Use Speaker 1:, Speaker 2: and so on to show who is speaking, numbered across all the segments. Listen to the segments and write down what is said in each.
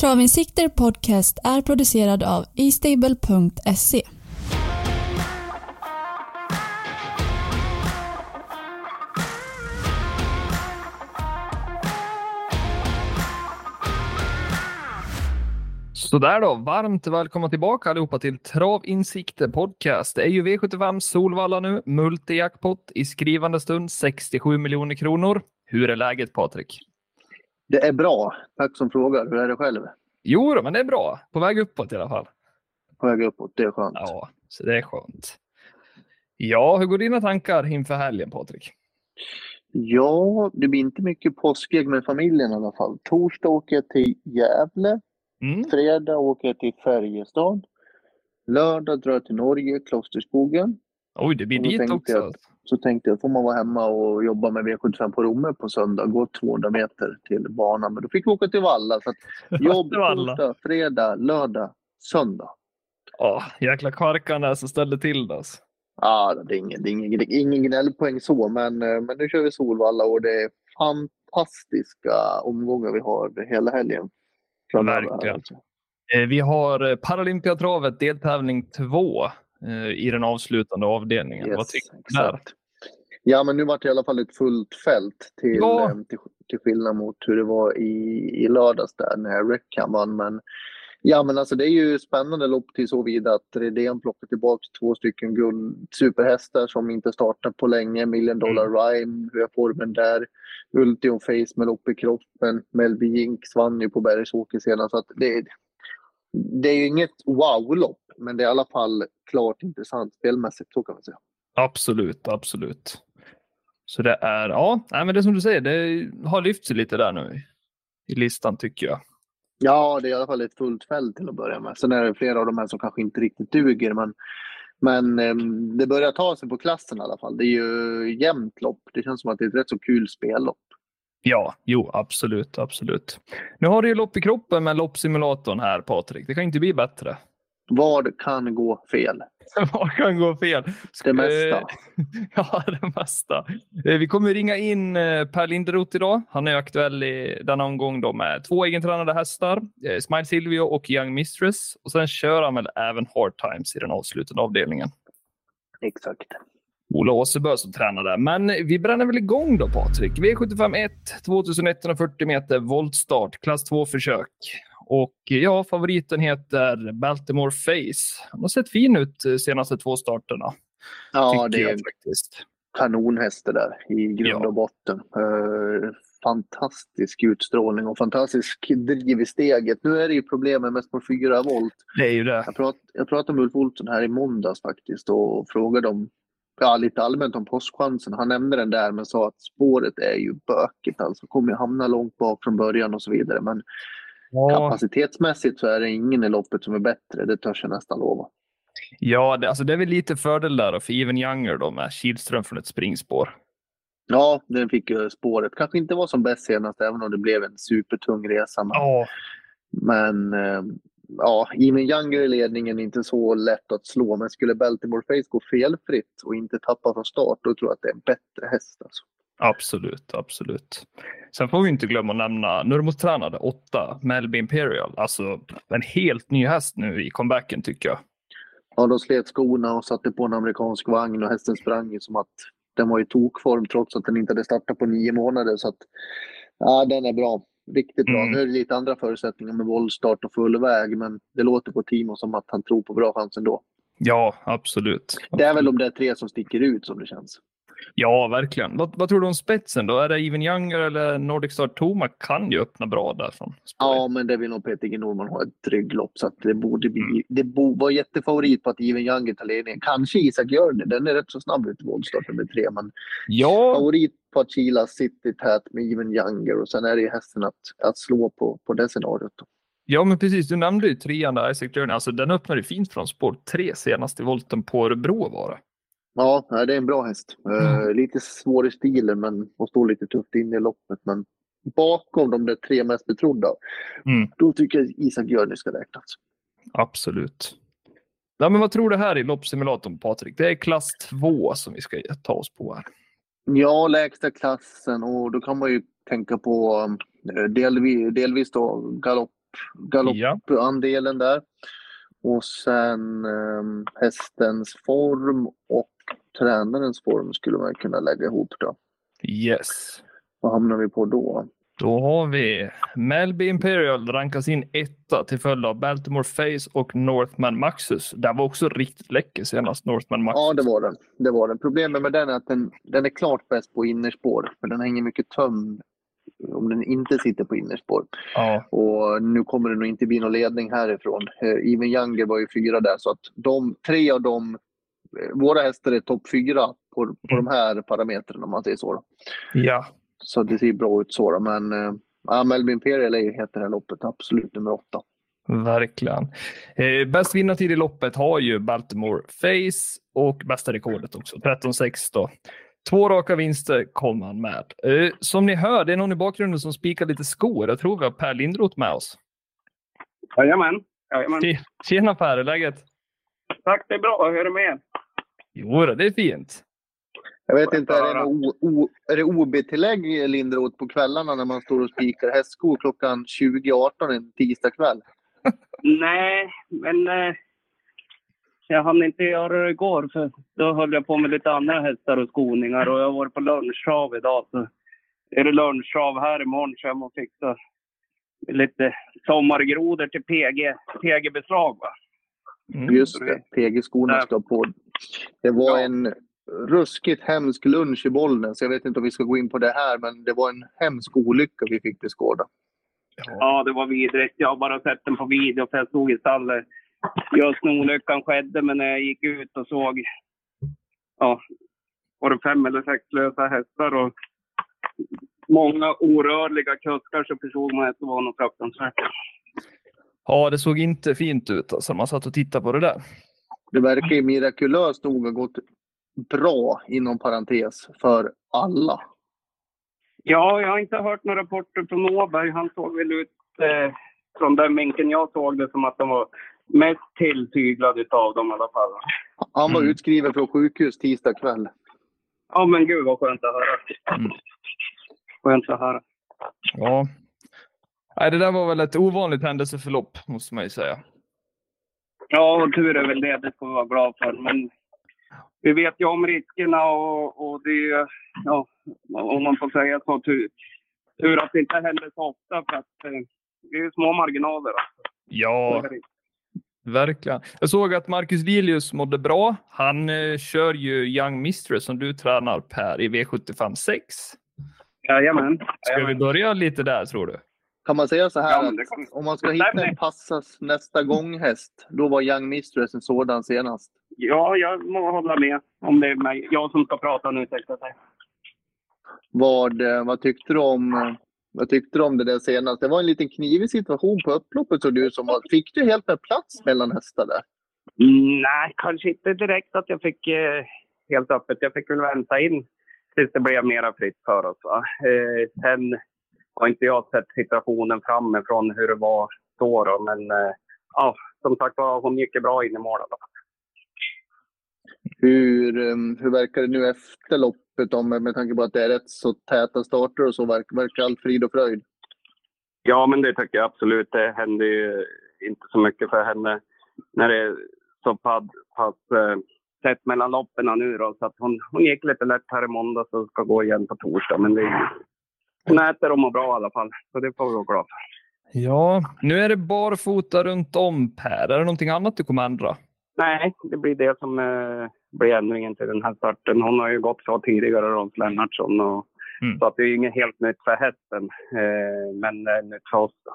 Speaker 1: Travinsikter Podcast är producerad av eStable.se.
Speaker 2: Sådär då, varmt välkomna tillbaka allihopa till Travinsikter Podcast. Det är ju V75 Solvalla nu, multijackpot i skrivande stund 67 miljoner kronor. Hur är läget Patrik?
Speaker 3: Det är bra. Tack som frågar. Hur är det själv?
Speaker 2: Jo då, men det är bra. På väg uppåt i alla fall.
Speaker 3: På väg uppåt. Det är skönt.
Speaker 2: Ja, så det är skönt. Ja, hur går dina tankar inför helgen Patrik?
Speaker 3: Ja, det blir inte mycket påskägg med familjen i alla fall. Torsdag åker jag till Gävle.
Speaker 2: Mm.
Speaker 3: Fredag åker jag till Färjestad. Lördag drar jag till Norge, Klosterskogen.
Speaker 2: Oj, det blir dit också.
Speaker 3: jag- Så tänkte jag, får man vara hemma och jobba med V75 på Romme på söndag, gå 200 meter till banan. Men då fick vi åka till Valla. Så jobb torsdag, fredag, lördag, söndag.
Speaker 2: Ja, jäkla karkarna som ställde till det. Alltså.
Speaker 3: Ja, det är ingen, det är ingen, ingen gnällpoäng så, men, eh, men nu kör vi Solvalla och det är fantastiska omgångar vi har hela helgen.
Speaker 2: Verkligen.
Speaker 3: alltså.
Speaker 2: Eh, Vi har eh, Paralympiatravet deltävling två eh, i den avslutande avdelningen. Vad
Speaker 3: Yes,
Speaker 2: tycker du där?
Speaker 3: Ja, men nu vart det i alla fall ett fullt fält till,
Speaker 2: Ja.
Speaker 3: eh, till, till skillnad mot hur det var i, i lördags där när Reckham vann. Men, ja, men alltså det är ju spännande lopp till så vida att Redén plockar tillbaka två stycken guld, superhästar som inte startat på länge. Million Dollar
Speaker 2: Mm.
Speaker 3: Rhyme, hur är formen där? Ultion Face med lopp i kroppen. Melby Jinx vann ju på Bergsåker senast. Så att det, är- det är ju inget wow-lopp, men det är i alla fall klart intressant spelmässigt, så kan man säga.
Speaker 2: Absolut, absolut. Så det är, ja, nej, men det är som du säger, det har lyft sig lite där nu i, listan tycker jag.
Speaker 3: Ja, det är i alla fall ett fullt fält till att börja med. Sen är det flera av de här som kanske inte riktigt duger, men, men ehm, det börjar ta sig på klassen i alla fall. Det är ju jämnt lopp. Det känns som att det är ett rätt så kul spellopp.
Speaker 2: Ja, jo, absolut, absolut. Nu har du ju lopp i kroppen med loppsimulatorn här, Patrik. Det kan inte bli bättre.
Speaker 3: Vad kan gå fel?
Speaker 2: Vad kan gå fel?
Speaker 3: Det mesta.
Speaker 2: Ja, det mesta. Eh, Vi kommer ringa in eh, Per Linderoth idag. Han är aktuell i denna omgång då med två egentränade hästar, eh, Smile Silvio och Young Mistress. Och sen kör han väl även Hard Times i den avslutande avdelningen.
Speaker 3: Exakt.
Speaker 2: Ola Åsebö som tränar där. Men vi bränner väl igång då Patrik. V75 1, 2140 meter voltstart, klass 2-försök. Och ja, favoriten heter Baltimore Face. Han har sett fin ut de senaste två starterna.
Speaker 3: Ja, det är
Speaker 2: faktiskt.
Speaker 3: kanonhäst det där i grund
Speaker 2: Ja.
Speaker 3: och botten. Eh, fantastisk utstrålning och fantastisk driv i steget. Nu är det ju problemet mest på 4 volt.
Speaker 2: Det är ju det.
Speaker 3: Jag, prat, jag pratade med Ulf Olsson här i måndags faktiskt och frågade om, ja, lite allmänt om påskchansen. Han nämnde den där men sa att spåret är ju bökigt alltså. Kommer ju hamna långt bak från början och så vidare. Men
Speaker 2: Ja,
Speaker 3: kapacitetsmässigt så är det ingen i loppet som är bättre. Det törs jag nästan lova.
Speaker 2: ja det, alltså det är väl lite fördel där då för Even Younger då med Kihlström från ett springspår.
Speaker 3: Ja, den fick ju spåret. Kanske inte var som bäst senast även om det blev en supertung resa. Men,
Speaker 2: Ja,
Speaker 3: men eh, ja, Even Younger i ledningen är inte så lätt att slå. Men skulle Baltimore Face gå felfritt och inte tappa från start då tror jag att det är en bättre häst. Alltså.
Speaker 2: Absolut, absolut. Sen får vi inte glömma att nämna Nurmos-tränade åtta, Melby Imperial. Alltså en helt ny häst nu i comebacken tycker jag.
Speaker 3: Ja, de slet skorna och satte på en amerikansk vagn och hästen sprang ju som att den var i tokform trots att den inte hade startat på nio månader. Så att, ja, den är bra. Riktigt bra.
Speaker 2: Mm.
Speaker 3: Nu är det lite andra förutsättningar med våldstart och full väg, men det låter på Timo som att han tror på bra chans ändå.
Speaker 2: Ja, absolut.
Speaker 3: Det är väl de där tre som sticker ut som det känns.
Speaker 2: Ja, verkligen. Vad, vad tror du om spetsen då? Är det Even Younger eller Nordic Star Toma kan ju öppna bra därifrån.
Speaker 3: Ja, men det vill nog Peter G. Norman ha ett rygglopp så att det borde bli...
Speaker 2: Mm.
Speaker 3: Det borde vara jättefavorit på att Even Younger tar ledningen. Kanske Isak gör det. Den är rätt så snabb ut i våldstart nummer tre, men
Speaker 2: Ja,
Speaker 3: favorit på att Chila City tät med Even Younger och sen är det ju hästen att, att slå på, på det scenariot. Då.
Speaker 2: ja, men precis. Du nämnde ju trean där, Isaac Journey. Alltså den öppnade fint från spår tre senast i volten på Örebro var det.
Speaker 3: Ja, det är en bra häst. Eh,
Speaker 2: Mm.
Speaker 3: lite svår i stilen men och står lite tufft in i loppet. Men bakom de där tre mest betrodda,
Speaker 2: Mm.
Speaker 3: då tycker jag Isak Jörny ska räknas.
Speaker 2: Absolut. Ja, men vad tror du här i loppsimulatorn, Patrik? Det är klass 2 som vi ska ta oss på här.
Speaker 3: Ja, lägsta klassen och då kan man ju tänka på eh, delvis, delvis då galopp galoppandelen där. Och sen um, hästens form och tränarens form skulle man kunna lägga ihop då.
Speaker 2: Yes.
Speaker 3: Vad hamnar vi på då?
Speaker 2: Då har vi Melby Imperial rankas in etta till följd av Baltimore Face och Northman Maxus. Den var också riktigt läcker senast, Northman Maxus.
Speaker 3: Ja, det var den. Det var den. Problemet med den är att den, den är klart bäst på innerspår, för den hänger mycket töm om den inte sitter på innerspår.
Speaker 2: Ja.
Speaker 3: Och nu kommer det nog inte bli någon ledning härifrån. Eh, Even Younger var ju fyra där, så att de, tre av dem, eh, våra hästar är topp fyra på, på de här parametrarna om man säger så. Då.
Speaker 2: Ja.
Speaker 3: Så det ser bra ut så. Då. Men äh, ja, Melby Imperial heter det här loppet absolut nummer åtta.
Speaker 2: Verkligen. Eh, bäst vinnartid i loppet har ju Baltimore Face och bästa rekordet också, 13-6 då. Två raka vinster kom han med. Eh, som ni hör, det är någon i bakgrunden som spikar lite skor. Jag tror vi har Per Lindroth med oss.
Speaker 4: Jajamän. Jajamän.
Speaker 2: Tjena Per, hur är läget?
Speaker 4: Tack, det är bra. Hur är det med?
Speaker 2: Jo, det är fint.
Speaker 3: Jag vet inte, är det, o, o, är det OB-tillägg Lindroth på kvällarna när man står och spikar hästskor klockan 20.18 en tisdagkväll?
Speaker 4: Nej, men eh, jag hann inte göra det igår för då höll jag på med lite andra hästar och skoningar och jag har varit på lunchtrav idag. Så är det lunchtrav här imorgon så jag måste fixa lite sommargrodor till PG, PG-beslag.
Speaker 3: Mm. Just det, PG-skorna ska på. Det var ja. en ruskigt hemsk lunch i Bollnäs. Jag vet inte om vi ska gå in på det här, men det var en hemsk olycka vi fick beskåda.
Speaker 4: Ja, det var vidrigt. Jag har bara sett den på video för jag stod i stallet just när olyckan skedde. Men när jag gick ut och såg, ja, var det fem eller sex lösa hästar och många orörliga kuskar så förstod man att det var något fruktansvärt.
Speaker 2: Ja, det såg inte fint ut alltså. Man satt och tittade på det där.
Speaker 3: Det verkar ju mirakulöst nog ha gått bra, inom parentes, för alla.
Speaker 4: Ja, jag har inte hört några rapporter från Åberg. Han såg väl ut, eh, från den vinkeln jag såg det, som att de var mest tilltyglad av dem i alla fall.
Speaker 3: Han var mm. utskriven från sjukhus tisdag kväll.
Speaker 4: Ja, men gud vad skönt att höra. Mm. Skönt att höra.
Speaker 2: Ja. Nej, det där var väl ett ovanligt händelseförlopp, måste man ju säga.
Speaker 4: Ja, och tur är väl det. Det får vi vara glada för. Men vi vet ju om riskerna och, och det ja, om man får säga så, tur, tur att det inte händer så ofta för att eh, det är ju små marginaler. Alltså.
Speaker 2: Ja, verkligen. Jag såg att Marcus Lilius mådde bra. Han eh, kör ju Young Mistress som du tränar Per i V75 6.
Speaker 4: Jajamän.
Speaker 2: Ska vi börja lite där tror du?
Speaker 3: Kan man säga så här ja, att om man ska hitta en passas nästa gång häst, då var Young Mistress en sådan senast?
Speaker 4: Ja, jag må hålla med. Om det är mig. jag som ska prata nu, jag säga.
Speaker 3: Vad, eh, vad, tyckte du om, eh, vad tyckte du om det där senast? Det var en liten knivig situation på upploppet såg du som. Fick du helt med plats mellan hästar där?
Speaker 4: Mm, nej, kanske inte direkt att jag fick eh, helt öppet. Jag fick väl vänta in tills det blev mera fritt för oss. Va? Eh, sen har inte jag sett situationen framifrån hur det var då. då men eh, ja, som sagt var, hon gick bra in i mål.
Speaker 3: Hur, ehm, hur verkar det nu efter loppet om, med tanke på att det är rätt så täta starter och så? Verkar, verkar allt frid och fröjd?
Speaker 4: Ja, men det tycker jag absolut. Det händer ju inte så mycket för henne när det är så pass, eh, tätt mellan loppen nu då. Så att hon, hon gick lite lätt här i måndags och ska gå igen på torsdag. Men det, hon äter och mår bra i alla fall, så det får vi vara glada för.
Speaker 2: Ja, nu är det barfota runt om Per. Är det någonting annat du kommer ändra?
Speaker 4: Nej, det blir det som eh, blir ändringen till den här starten. Hon har ju gått så tidigare, Rolf Lennartsson. Och, mm. Så att det är inget helt nytt för hästen, eh, men eh, nytt för oss. Då.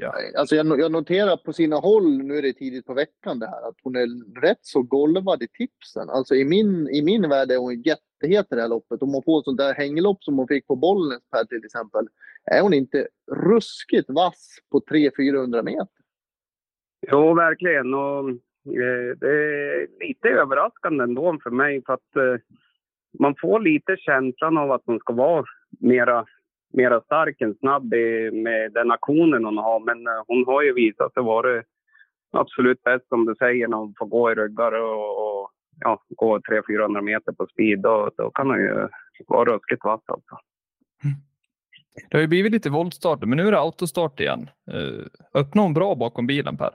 Speaker 3: Ja. Alltså jag, jag noterar på sina håll, nu är det tidigt på veckan det här, att hon är rätt så golvad i tipsen. Alltså i min, i min värld är hon jättehet i det här loppet. Om hon får ett sånt där hänglopp som hon fick på Bollnäs här till exempel, är hon inte ruskigt vass på 300-400 meter?
Speaker 4: Jo, verkligen. Och Eh, det är lite överraskande ändå för mig för att eh, man får lite känslan av att hon ska vara mera, mera stark än snabb med den aktionen hon har. Men eh, hon har ju visat sig vara absolut bäst som du säger när hon får gå i ryggar och, och ja, gå 300-400 meter på speed. Då, då kan hon ju vara ruskigt vass alltså.
Speaker 2: Mm. Det har ju blivit lite voltstart, men nu är det autostart igen. Uh, öppnar hon bra bakom bilen Per?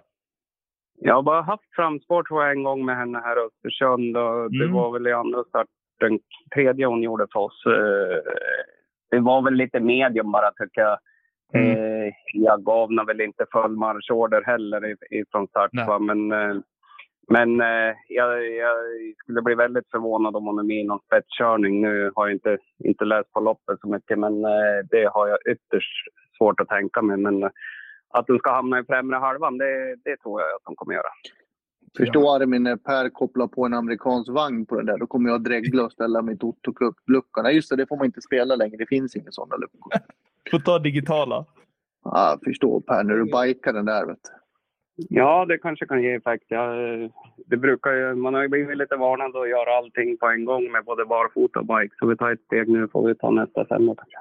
Speaker 4: Jag har bara haft framspår tror jag en gång med henne här i Östersund och det
Speaker 2: Mm.
Speaker 4: var väl i andra starten, tredje hon gjorde för oss. Eh, Det var väl lite medium bara tycker jag.
Speaker 2: Mm.
Speaker 4: Eh, Jag gav nog väl inte full marschorder heller i- ifrån start. Men, eh, men eh, jag, jag skulle bli väldigt förvånad om hon är med i någon spetskörning. Nu har jag inte, inte läst på loppet så mycket men eh, det har jag ytterst svårt att tänka mig. Men eh, att hon ska hamna i främre halvan, det, det tror jag att hon kommer göra.
Speaker 3: Förstå Armin när Per kopplar på en amerikansk vagn på den där. Då kommer jag dregla och ställa mig i Otto-luckan. Nej, just det, det får man inte spela längre. Det finns inga sådana luckor.
Speaker 2: Får ta digitala.
Speaker 3: Ja, förstå Per, när du bikar den där. Vet du.
Speaker 4: Ja, det kanske kan ge effekt. Ja, det brukar ju, man har ju blivit lite varnad att göra allting på en gång med både barfota och bike. Så vi tar ett steg nu får vi ta nästa femma. kanske.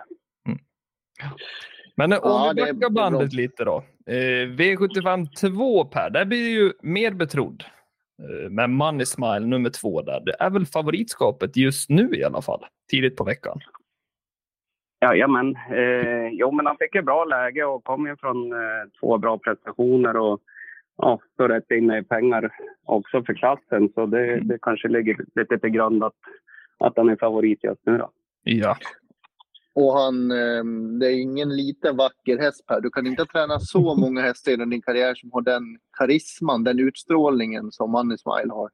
Speaker 2: Men eh, om
Speaker 3: Ja,
Speaker 2: vi backar
Speaker 3: bra.
Speaker 2: bandet lite då. Eh, V75 2 Per, där blir ju mer betrodd. Eh, med Money Smile nummer två där. Det är väl favoritskapet just nu i alla fall. Tidigt på veckan.
Speaker 4: Jajamän. Eh, jo, men han fick ett bra läge och kom ju från eh, två bra prestationer och ja, står rätt inne i pengar också för klassen. Så det, det kanske ligger lite till grund att, att han är favorit just nu då.
Speaker 2: Ja.
Speaker 3: Och han, eh, det är ingen liten vacker häst Per. Du kan inte träna så många hästar inom din karriär som har den karisman, den utstrålningen som Money Smile har.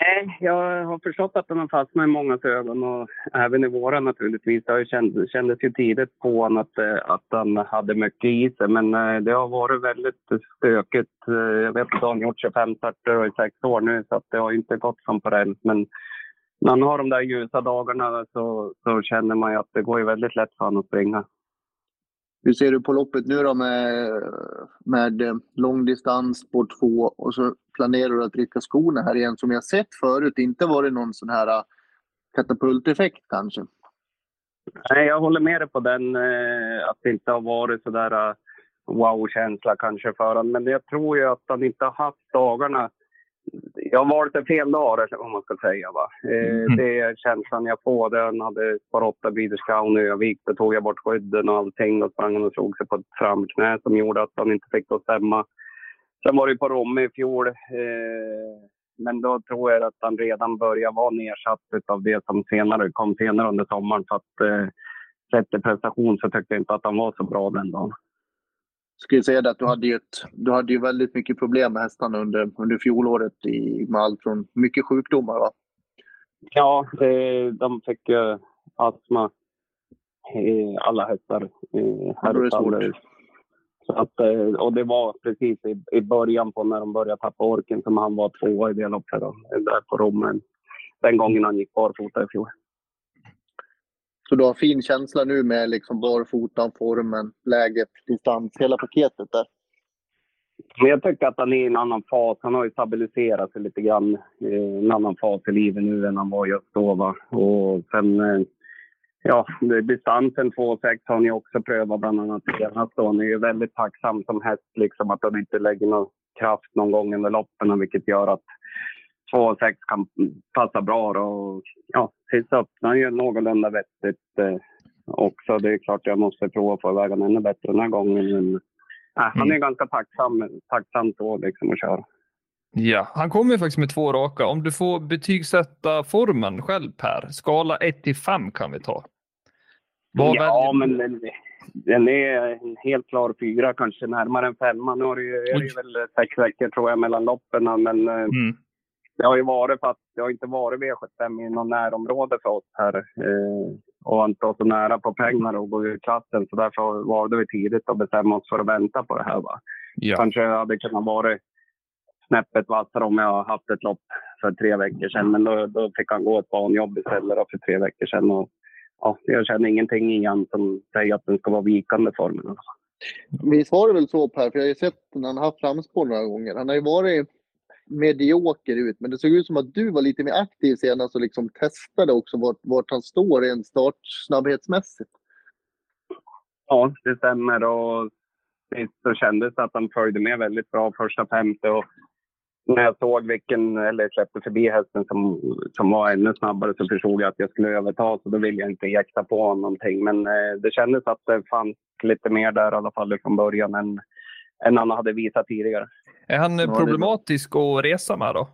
Speaker 4: Nej, jag har förstått att den har fastnat i mångas ögon och även i våra naturligtvis. Det kändes, kändes ju tidigt på honom att, eh, att han hade mycket i sig. Men eh, det har varit väldigt stökigt. Eh, jag vet att han har gjort 25 starter och i sex år nu så att det har inte gått som på räls. Men när han har de där ljusa dagarna så, så känner man ju att det går ju väldigt lätt för honom att springa.
Speaker 3: Hur ser du på loppet nu då med, med eh, långdistans, spår 2 och så planerar du att rycka skorna här igen som jag sett förut. Inte varit någon sån här eh, katapulteffekt kanske.
Speaker 4: Nej, jag håller med dig på den. Eh, att det inte har varit så där wow-känsla kanske för honom. Men jag tror ju att han inte har haft dagarna. Jag har valt en fel dag, eller vad man ska säga. Va? Eh,
Speaker 2: Mm.
Speaker 4: Det är känslan jag får. Han hade spår 8 Breeders Crown i Övik. Då tog jag bort skydden och allting. Och sprang och slog sig på ett framknä som gjorde att han inte fick det att stämma. Sen var det på Romme i fjol. Eh, men då tror jag att han redan börjar vara nedsatt av det som senare kom senare under sommaren. För att eh, sett till prestation så tyckte jag inte att han var så bra den dagen.
Speaker 3: Skulle säga det att du hade ju, ett, du hade ju väldigt mycket problem med hästarna under, under fjolåret i, med allt från mycket sjukdomar. Va?
Speaker 4: Ja, eh, de fick ju astma. Eh, alla hästar. Eh,
Speaker 3: Ja, då är det svårt.
Speaker 4: Så att, eh, och det var precis i, i början på när de började tappa orken som han var tvåa i det loppet. Där på Rommen. Den gången han gick barfota i fjol.
Speaker 3: Så du har fin känsla nu med liksom barfotan, formen, läget, distans, hela paketet där.
Speaker 4: Men jag tycker att han är i en annan fas. Han har ju stabiliserat sig lite grann. eh, En annan fas i livet nu än han var just då. Va? Och sen, eh, ja, distansen 2,6 har han ju också prövat bland annat senast. Han är ju väldigt tacksam som häst, liksom att han inte lägger någon kraft någon gång under loppen, vilket gör att 2,6 kan passa bra. Då. Och, ja, sist öppnar ju någorlunda vettigt eh, också. Det är klart jag måste prova att få iväg honom ännu bättre den här gången. Men, Nej, han är ganska tacksam, tacksam så liksom att köra.
Speaker 2: Ja, han kommer ju faktiskt med två raka. Om du får betygsätta formen själv Per, skala 1 till 5 kan vi ta. Vad
Speaker 4: ja,
Speaker 2: väljer-
Speaker 4: men den, den är en helt klar fyra, kanske närmare en femma. Nu har det ju, är det väl sex veckor tror jag mellan loppen, men eh,
Speaker 2: Mm.
Speaker 4: Det har ju varit för att det har inte varit V75 i någon närområde för oss här. Eh, och inte så nära på pengar och gå ur klassen. Så därför valde vi tidigt att bestämma oss för att vänta på det här. Va?
Speaker 2: Ja.
Speaker 4: Kanske hade kunnat vara snäppet vassare om jag haft ett lopp för tre veckor sedan. Men då, då fick han gå ett banjobb istället för tre veckor sedan. Och, ja, jag känner ingenting i han som säger att den ska vara vikande formen.
Speaker 3: Visst var det väl så Per, för jag har ju sett när han har haft framspår några gånger. Han har ju varit medioker ut, men det såg ut som att du var lite mer aktiv senast och liksom testade också vart, vart han står rent startsnabbhetsmässigt.
Speaker 4: Ja, det stämmer. Och sist så kändes det att han följde med väldigt bra första femte. Och när jag såg vilken, eller släppte förbi hästen som, som var ännu snabbare så förstod jag att jag skulle överta så då ville jag inte jäkta på honom någonting. Men eh, det kändes att det fanns lite mer där i alla fall från början än, än han hade visat tidigare.
Speaker 2: Är han
Speaker 3: Ja, det är
Speaker 2: problematisk att resa med då?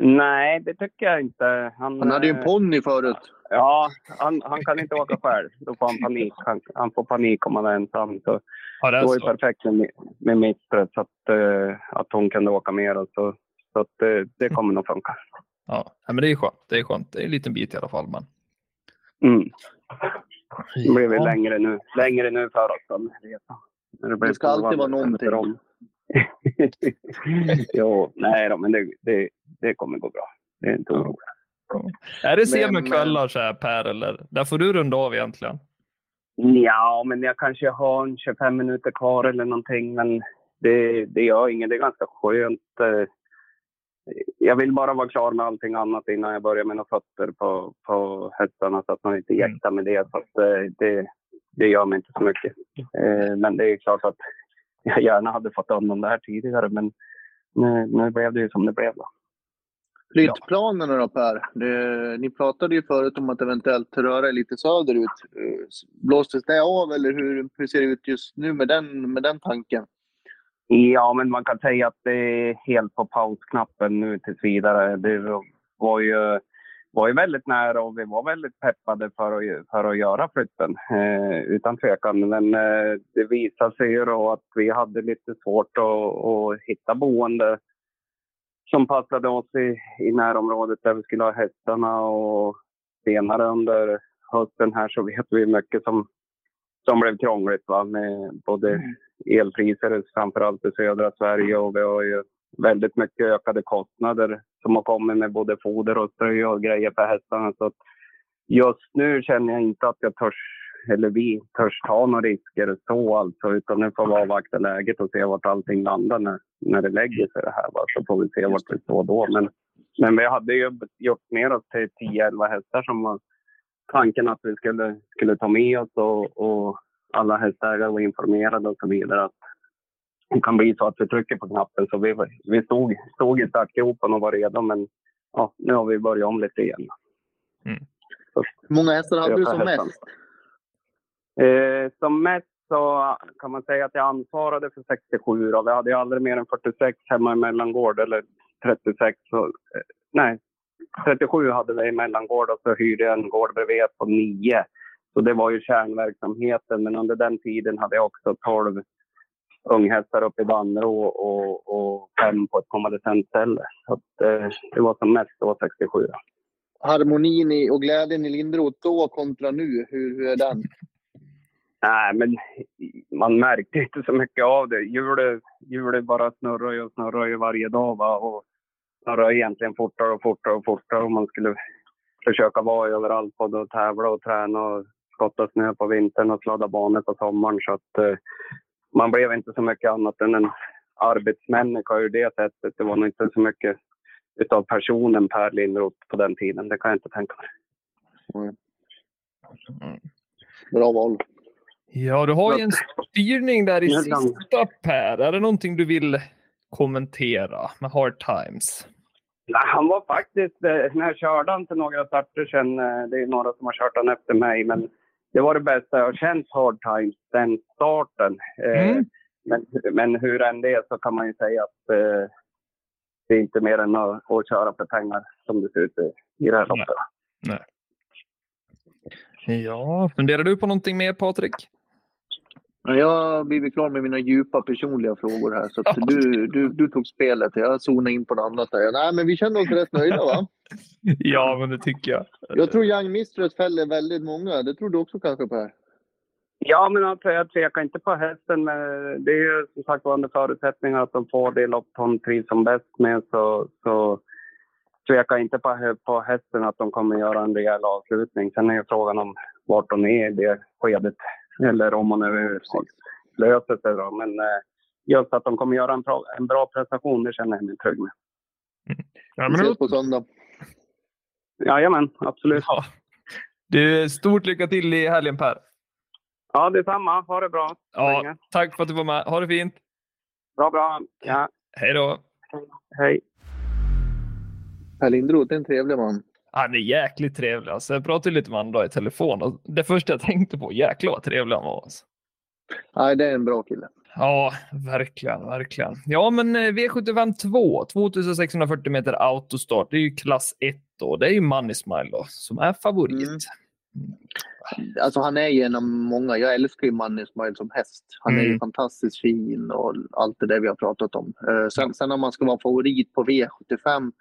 Speaker 4: Nej, det tycker jag inte. Han,
Speaker 3: Han hade ju en
Speaker 4: eh,
Speaker 3: ponny förut.
Speaker 4: Ja, han, han kan inte åka själv. Då får han panik. Han, han får panik om han är ensam. Så
Speaker 2: Ja, det är
Speaker 4: det var ju perfekt med, med mittret så att, eh, att hon kunde åka mer. och Så, så att, eh, det kommer nog funka.
Speaker 2: Ja, ja, men det är skönt. Det är skönt. Det är en liten bit i alla fall. Men...
Speaker 4: Mm. Det blir väl
Speaker 2: Ja.
Speaker 4: längre nu, längre nu för oss. blir
Speaker 3: Det ska alltid vara någonting.
Speaker 4: jo, nej då, men det, det, det kommer gå bra. Det är inte orolig.
Speaker 2: Är det
Speaker 3: Men-
Speaker 2: sena kvällar så här Per, eller? Där får du runda av egentligen.
Speaker 4: Ja, men jag kanske har en 25 minuter kvar eller någonting. Men det, det gör inget. Det är ganska skönt. eh. Jag vill bara vara klar med allting annat innan jag börjar med några fötter på, på hästarna så att man inte
Speaker 2: Mm.
Speaker 4: jäktar med det. Så att, eh, det. Det gör mig inte så mycket. Eh, Men det är klart att jag gärna hade fått undan det här tidigare. Men nu, nu blev det ju som det blev. Då.
Speaker 3: Flyttplanerna då Per? Det, ni pratade ju förut om att eventuellt röra er lite söderut. Blåstes det av eller hur, hur ser det ut just nu med den, med den tanken?
Speaker 4: Ja, men man kan säga att det är helt på pausknappen nu tills vidare. Det var ju, var ju väldigt nära och vi var väldigt peppade för att, för att göra flytten, eh, utan tvekan. Men eh, det visade sig ju då att vi hade lite svårt att, att hitta boende som passade oss i, i närområdet där vi skulle ha hästarna och senare under hösten här så vet vi mycket som, som blev krångligt va? med både elpriser framförallt i södra Sverige och vi har ju väldigt mycket ökade kostnader som har kommit med både foder och strö och grejer för hästarna. Så just nu känner jag inte att jag törs, eller vi törs ta några risker så alltså, utan nu får vi avvakta läget och se vart allting landar när, när det lägger sig det här. Va? Så får vi se vart vi står då. Men, men vi hade ju gjort ner oss till 10-11 hästar som var tanken att vi skulle, skulle ta med oss och, och alla hästägare var informerade och så vidare. Att det kan bli så att vi trycker på knappen. Så vi, vi stod, stod i startgropen och var redo men ja, nu har vi börjat om lite igen.
Speaker 3: Hur många hästar hade du som
Speaker 4: hästarna.
Speaker 3: mest?
Speaker 4: Eh, som mest så kan man säga att jag ansvarade för 67. Då. Vi hade ju aldrig mer än 46 hemma i mellangård eller 36. Så, eh, nej, 37 hade vi i mellangård och så hyrde jag en gård bredvid på 9. Så det var ju kärnverksamheten. Men under den tiden hade jag också 12 unghästar uppe i Bannero och, och fem på ett konvalescentställe. Så att, eh, det var som mest då 67. Då.
Speaker 3: Harmonin i, och glädjen i Linderoth då kontra nu, hur, hur är den?
Speaker 4: Nej, men man märkte inte så mycket av det. Hjulet, hjulet bara snurrar ju och snurrar ju varje dag. Va? Och snurrar egentligen fortare och fortare och fortare. Och man skulle försöka vara överallt, både att tävla och träna och skotta snö på vintern och sladda banor på sommaren. Så att eh, man blev inte så mycket annat än en arbetsmänniska ur det sättet. Det var nog inte så mycket utav personen Per Lindroth på den tiden. Det kan jag inte tänka mig.
Speaker 3: Bra val.
Speaker 2: Ja, du har ju en styrning där i sista Per. Är det någonting du vill kommentera med Hard Times?
Speaker 4: Nej, han var faktiskt, eh, när jag körde han till några starter sen, eh, det är några som har kört han efter mig, men det var det bästa jag har känt hard times, den starten. Eh,
Speaker 2: Mm.
Speaker 4: Men, men hur än det är så kan man ju säga att eh, det är inte mer än att, att köra för pengar som det ser ut i, i det här
Speaker 2: Nej.
Speaker 4: loppet.
Speaker 2: Ja, funderar du på någonting mer Patrik?
Speaker 3: Ja, Jag har blivit klar med mina djupa personliga frågor här. Så att du, du, du tog spelet. Jag zonade in på något annat. Där. Nej, men vi känner oss rätt nöjda va?
Speaker 2: Ja, men det tycker jag.
Speaker 3: Jag tror Young Mistress fäller väldigt många. Det tror du också kanske Per?
Speaker 4: Ja, men alltså, jag tvekar inte på hästen. Men det är ju som sagt under förutsättningar att de får det lopp hon trivs som bäst med så, så tvekar jag inte på, på hästen att de kommer göra en rejäl avslutning. Sen är ju frågan om vart de är i det skedet. Eller om man överhuvudtaget löser sig då. Men eh, just att de kommer göra en bra, en bra prestation, det känner jag mig trygg med.
Speaker 2: Ja,
Speaker 3: Vi
Speaker 2: men,
Speaker 3: ses på söndag.
Speaker 4: Jajamän, absolut.
Speaker 2: ja. Du, stort lycka till i helgen Per.
Speaker 4: Ja, detsamma. Ha det bra.
Speaker 2: Ja, tack för att du var med. Ha det fint.
Speaker 4: Bra, bra. Ja.
Speaker 2: Hej då.
Speaker 4: Hej.
Speaker 3: Per Lindroth är en trevlig man.
Speaker 2: Han är jäkligt trevlig. Alltså, jag pratade lite med honom i telefon och det första jag tänkte på, jäklar vad trevlig han var. Alltså.
Speaker 3: Nej, det är en bra kille.
Speaker 2: Ja, verkligen, verkligen. Ja, men eh, V75 2, 2640 meter autostart, det är ju klass 1 då. Det är ju Money Smile då, som är favorit.
Speaker 3: Mm. Alltså han är ju en av många. Jag älskar ju Money Smile som häst. Han är ju
Speaker 2: Mm.
Speaker 3: fantastiskt fin och allt det där vi har pratat om. Eh, sen, sen om man ska vara favorit på V75.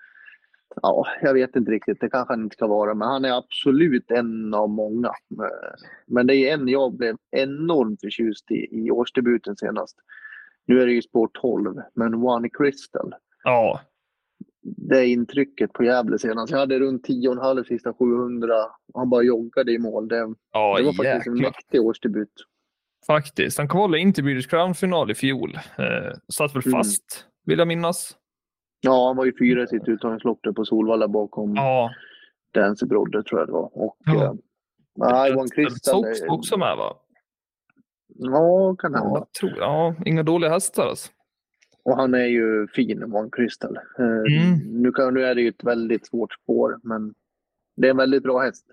Speaker 3: Ja, jag vet inte riktigt. Det kanske han inte ska vara, men han är absolut en av många. Men det är en jag blev enormt förtjust i, i årsdebuten senast. Nu är det ju spår 12, men One Crystal.
Speaker 2: Ja,
Speaker 3: Det intrycket på Gävle senast. Jag hade runt 10,5 sista 700. Han bara joggade i mål. Det,
Speaker 2: ja
Speaker 3: det var faktiskt en mäktig årsdebut.
Speaker 2: Faktiskt. Han kvalade in till British Crown-final i fjol. Eh, satt väl
Speaker 3: Mm.
Speaker 2: fast, vill jag minnas.
Speaker 3: Ja, han var ju fyra i sitt uttagningslopp där på Solvalla bakom
Speaker 2: Ja,
Speaker 3: Dancy Brodde tror jag det var. Och,
Speaker 2: Ja.
Speaker 3: Crystal.
Speaker 2: Sox
Speaker 3: är-
Speaker 2: också med va?
Speaker 3: Ja, kan hända.
Speaker 2: Ja, jag tror, ja, inga dåliga hästar alltså.
Speaker 3: Och han är ju fin, One Crystal. Eh,
Speaker 2: Mm.
Speaker 3: nu, kan, nu är det ju ett väldigt svårt spår, men det är en väldigt bra häst.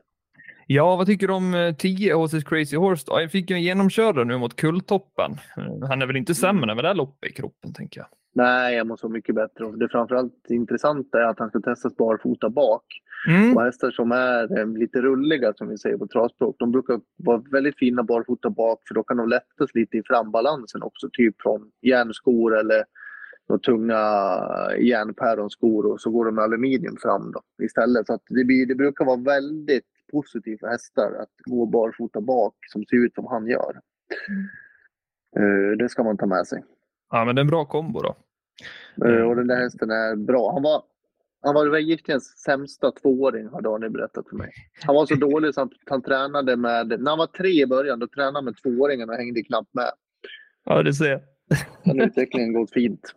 Speaker 2: Ja, vad tycker du om eh, 10 HC's Crazy Horse? Då? Jag fick ju en genomkörare nu mot Kulltoppen. Eh, Han är väl inte sämre med det här loppet i kroppen, tänker jag.
Speaker 3: Nej, jag måste vara mycket bättre. Och det framförallt intressanta är att han ska testas barfota bak.
Speaker 2: Mm.
Speaker 3: Och hästar som är eh, lite rulliga, som vi säger på travspråk, de brukar vara väldigt fina barfota bak för då kan de lättas lite i frambalansen också. Typ från järnskor eller några tunga järnpäronskor och så går de med aluminium fram då, istället. Så att det, blir, det brukar vara väldigt positivt för hästar att gå barfota bak som ser ut som han gör. Eh, det ska man ta med sig.
Speaker 2: Ja, men det är en bra kombo då.
Speaker 3: Eh, Och den där hästen är bra. Han var, han var Wäjerstens sämsta tvååring har Daniel berättat för mig. Han var så dålig så han, han tränade med, när han var tre i början, då tränade han med tvååringarna och hängde knappt med.
Speaker 2: Ja, det ser jag.
Speaker 3: Den utvecklingen gått fint.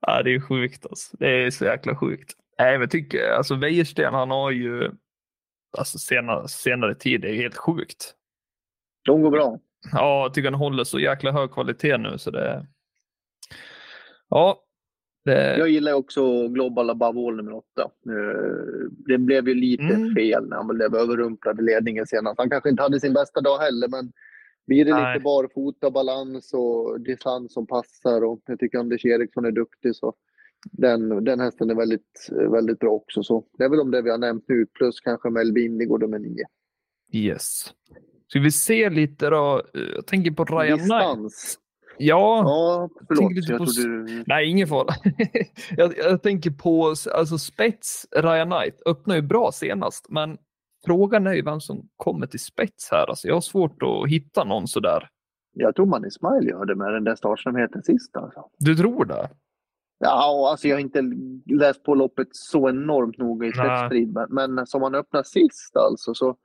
Speaker 2: Ja, det är sjukt alltså. Det är så jäkla sjukt. Nej, men tycker alltså Wäjersten, han har ju alltså senare, senare tid, det är helt sjukt.
Speaker 3: De går bra.
Speaker 2: Ja, jag tycker han håller så jäkla hög kvalitet nu så det. Ja, det.
Speaker 3: Jag gillar också Global Above All nummer åtta. Eh, Det blev ju lite
Speaker 2: Mm.
Speaker 3: fel när han blev överrumplad i ledningen senast. Han kanske inte hade sin bästa dag heller, men blir det
Speaker 2: Nej.
Speaker 3: lite barfota, balans och distans som passar och jag tycker Anders Eriksson är duktig så den, den hästen är väldigt, väldigt bra också. Så det är väl de där vi har nämnt nu, plus kanske Melby Indigo nummer nio.
Speaker 2: Yes. Ska vi se lite då? Jag tänker på Ryan Knight.
Speaker 3: Distans.
Speaker 2: Ja,
Speaker 3: Ja, förlåt. Jag
Speaker 2: på-
Speaker 3: trodde...
Speaker 2: nej, ingen fara. jag, jag tänker på alltså spets. Ryan Knight öppnar ju bra senast, men frågan är ju vem som kommer till spets här. Alltså, jag har svårt att hitta någon sådär.
Speaker 3: Jag tror man i Smile gör det med den där startsamheten sist. Alltså.
Speaker 2: Du tror det?
Speaker 3: Ja, alltså jag har inte läst på loppet så enormt noga i spetsstrid, men, men som han öppnade sist alltså så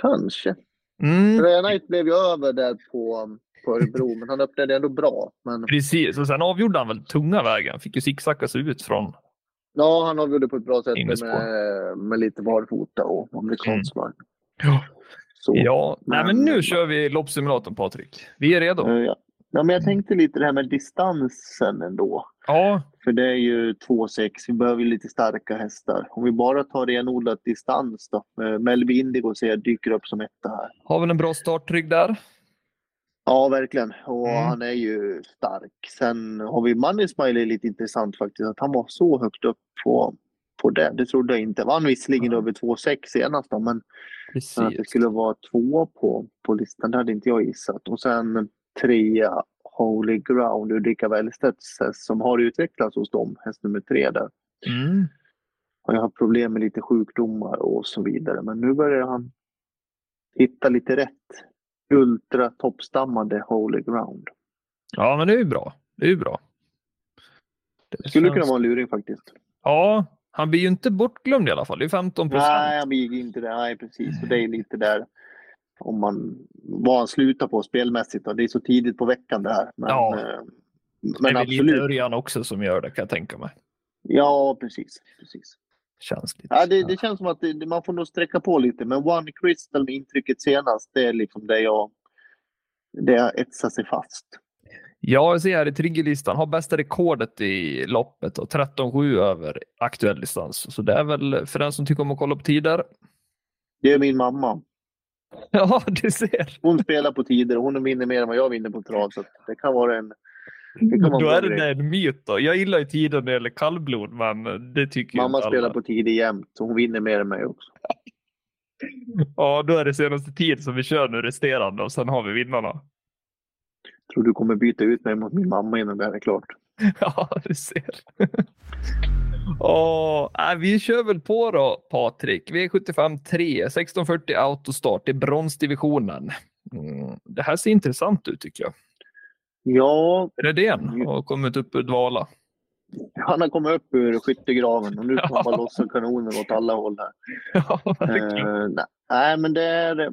Speaker 3: kanske.
Speaker 2: Mm.
Speaker 3: Knight blev ju över där på, på Örebro, men han öppnade ändå bra. Men
Speaker 2: Precis, och sen avgjorde han väl tunga vägen. Fick ju zigzacka sig ut från...
Speaker 3: ja, han avgjorde på ett bra sätt med, med lite barfota och amerikansk vagn.
Speaker 2: Ja.
Speaker 3: Så.
Speaker 2: Ja, nej, men
Speaker 3: Men-
Speaker 2: nu kör vi loppsimulatorn Patrik. Vi är redo.
Speaker 3: Ja. Ja, men jag tänkte lite det här med distansen ändå.
Speaker 2: Ja,
Speaker 3: För det är ju 2,6. Vi behöver ju lite starka hästar. Om vi bara tar renodlat distans då. Melby Indigo ser jag dyker upp som etta här.
Speaker 2: har vi en bra startrygg där?
Speaker 3: Ja, verkligen. Och
Speaker 2: Mm.
Speaker 3: han är ju stark. Sen har vi Money Smiley lite intressant faktiskt. Att han var så högt upp på, på det. Det trodde jag inte. Vann visserligen
Speaker 2: Ja.
Speaker 3: över 2,6 senast då, men att det
Speaker 2: Precis.
Speaker 3: skulle vara två på, på listan, det hade inte jag gissat. Och sen trea Holy Ground, Ulrika Wellstedts häst som har utvecklats hos dem, häst nummer tre där.
Speaker 2: Mm.
Speaker 3: Har jag haft problem med lite sjukdomar och så vidare. Men nu börjar han hitta lite rätt. Ultra toppstammande Holy Ground.
Speaker 2: Ja, men det är ju bra. Det är ju bra. Det
Speaker 3: Skulle
Speaker 2: känns-
Speaker 3: kunna vara en luring faktiskt.
Speaker 2: Ja, han blir ju inte bortglömd i alla fall. Det är 15 procent.
Speaker 3: Nej, han blir inte det. Nej, precis. Och det är lite där om man, vad han slutar på spelmässigt. Då. Det är så tidigt på veckan det här. Men,
Speaker 2: Ja.
Speaker 3: eh,
Speaker 2: Men det är lite
Speaker 3: absolut.
Speaker 2: Örjan också som gör det kan jag tänka mig.
Speaker 3: Ja, precis. precis.
Speaker 2: Känns lite.
Speaker 3: Ja, det, det känns som att det, man får nog sträcka på lite. Men One Crystal med intrycket senast, det är liksom det jag... Det har etsat sig fast.
Speaker 2: Ja, jag ser här i triggerlistan. Har bästa rekordet i loppet och 13,7 över aktuell distans. Så det är väl för den som tycker om att kolla på tider.
Speaker 3: Det är min mamma.
Speaker 2: Ja, du ser.
Speaker 3: Hon spelar på tider och hon vinner mer än vad jag vinner på trav. Så det kan vara en... Det kan vara
Speaker 2: Då
Speaker 3: en
Speaker 2: är det
Speaker 3: grej.
Speaker 2: en myt då. Jag gillar ju tider när det gäller kallblod, men det tycker
Speaker 3: Mamma
Speaker 2: inte alla.
Speaker 3: spelar på tider jämt så hon vinner mer än mig också.
Speaker 2: Ja, då är det senaste tid som vi kör nu resterande och sen har vi vinnarna.
Speaker 3: Tror du kommer byta ut mig mot min mamma innan det här är klart.
Speaker 2: Ja, du ser. Åh, nej, vi kör väl på då, Patrik. V75 3, 1640 autostart i bronsdivisionen. Mm, det här ser intressant ut tycker jag.
Speaker 3: Ja,
Speaker 2: Redén har kommit upp ur dvala.
Speaker 3: han har kommit upp ur skyttegraven och nu får
Speaker 2: Ja.
Speaker 3: han bara lossa kanoner åt alla håll här.
Speaker 2: Ja.
Speaker 3: Eh, nej. men det är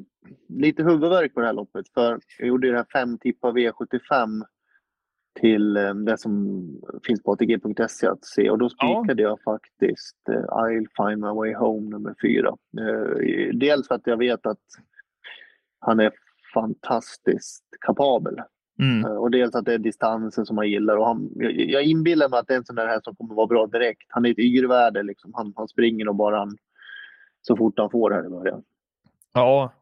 Speaker 3: lite huvudvärk på det här loppet. För jag gjorde det här fem tippa V75 till eh, det som finns på ATG.se att se och då spikade jag faktiskt eh, I'll find my way home nummer fyra. Eh, dels för att jag vet att han är fantastiskt kapabel
Speaker 2: Mm.
Speaker 3: Och dels att det är distansen som han gillar. Och han, jag, jag inbillar mig att det är en sån där här som kommer vara bra direkt. Han är ett yrvärde. Liksom. Han, han springer och bara han, så fort han får här i början.
Speaker 2: Ja,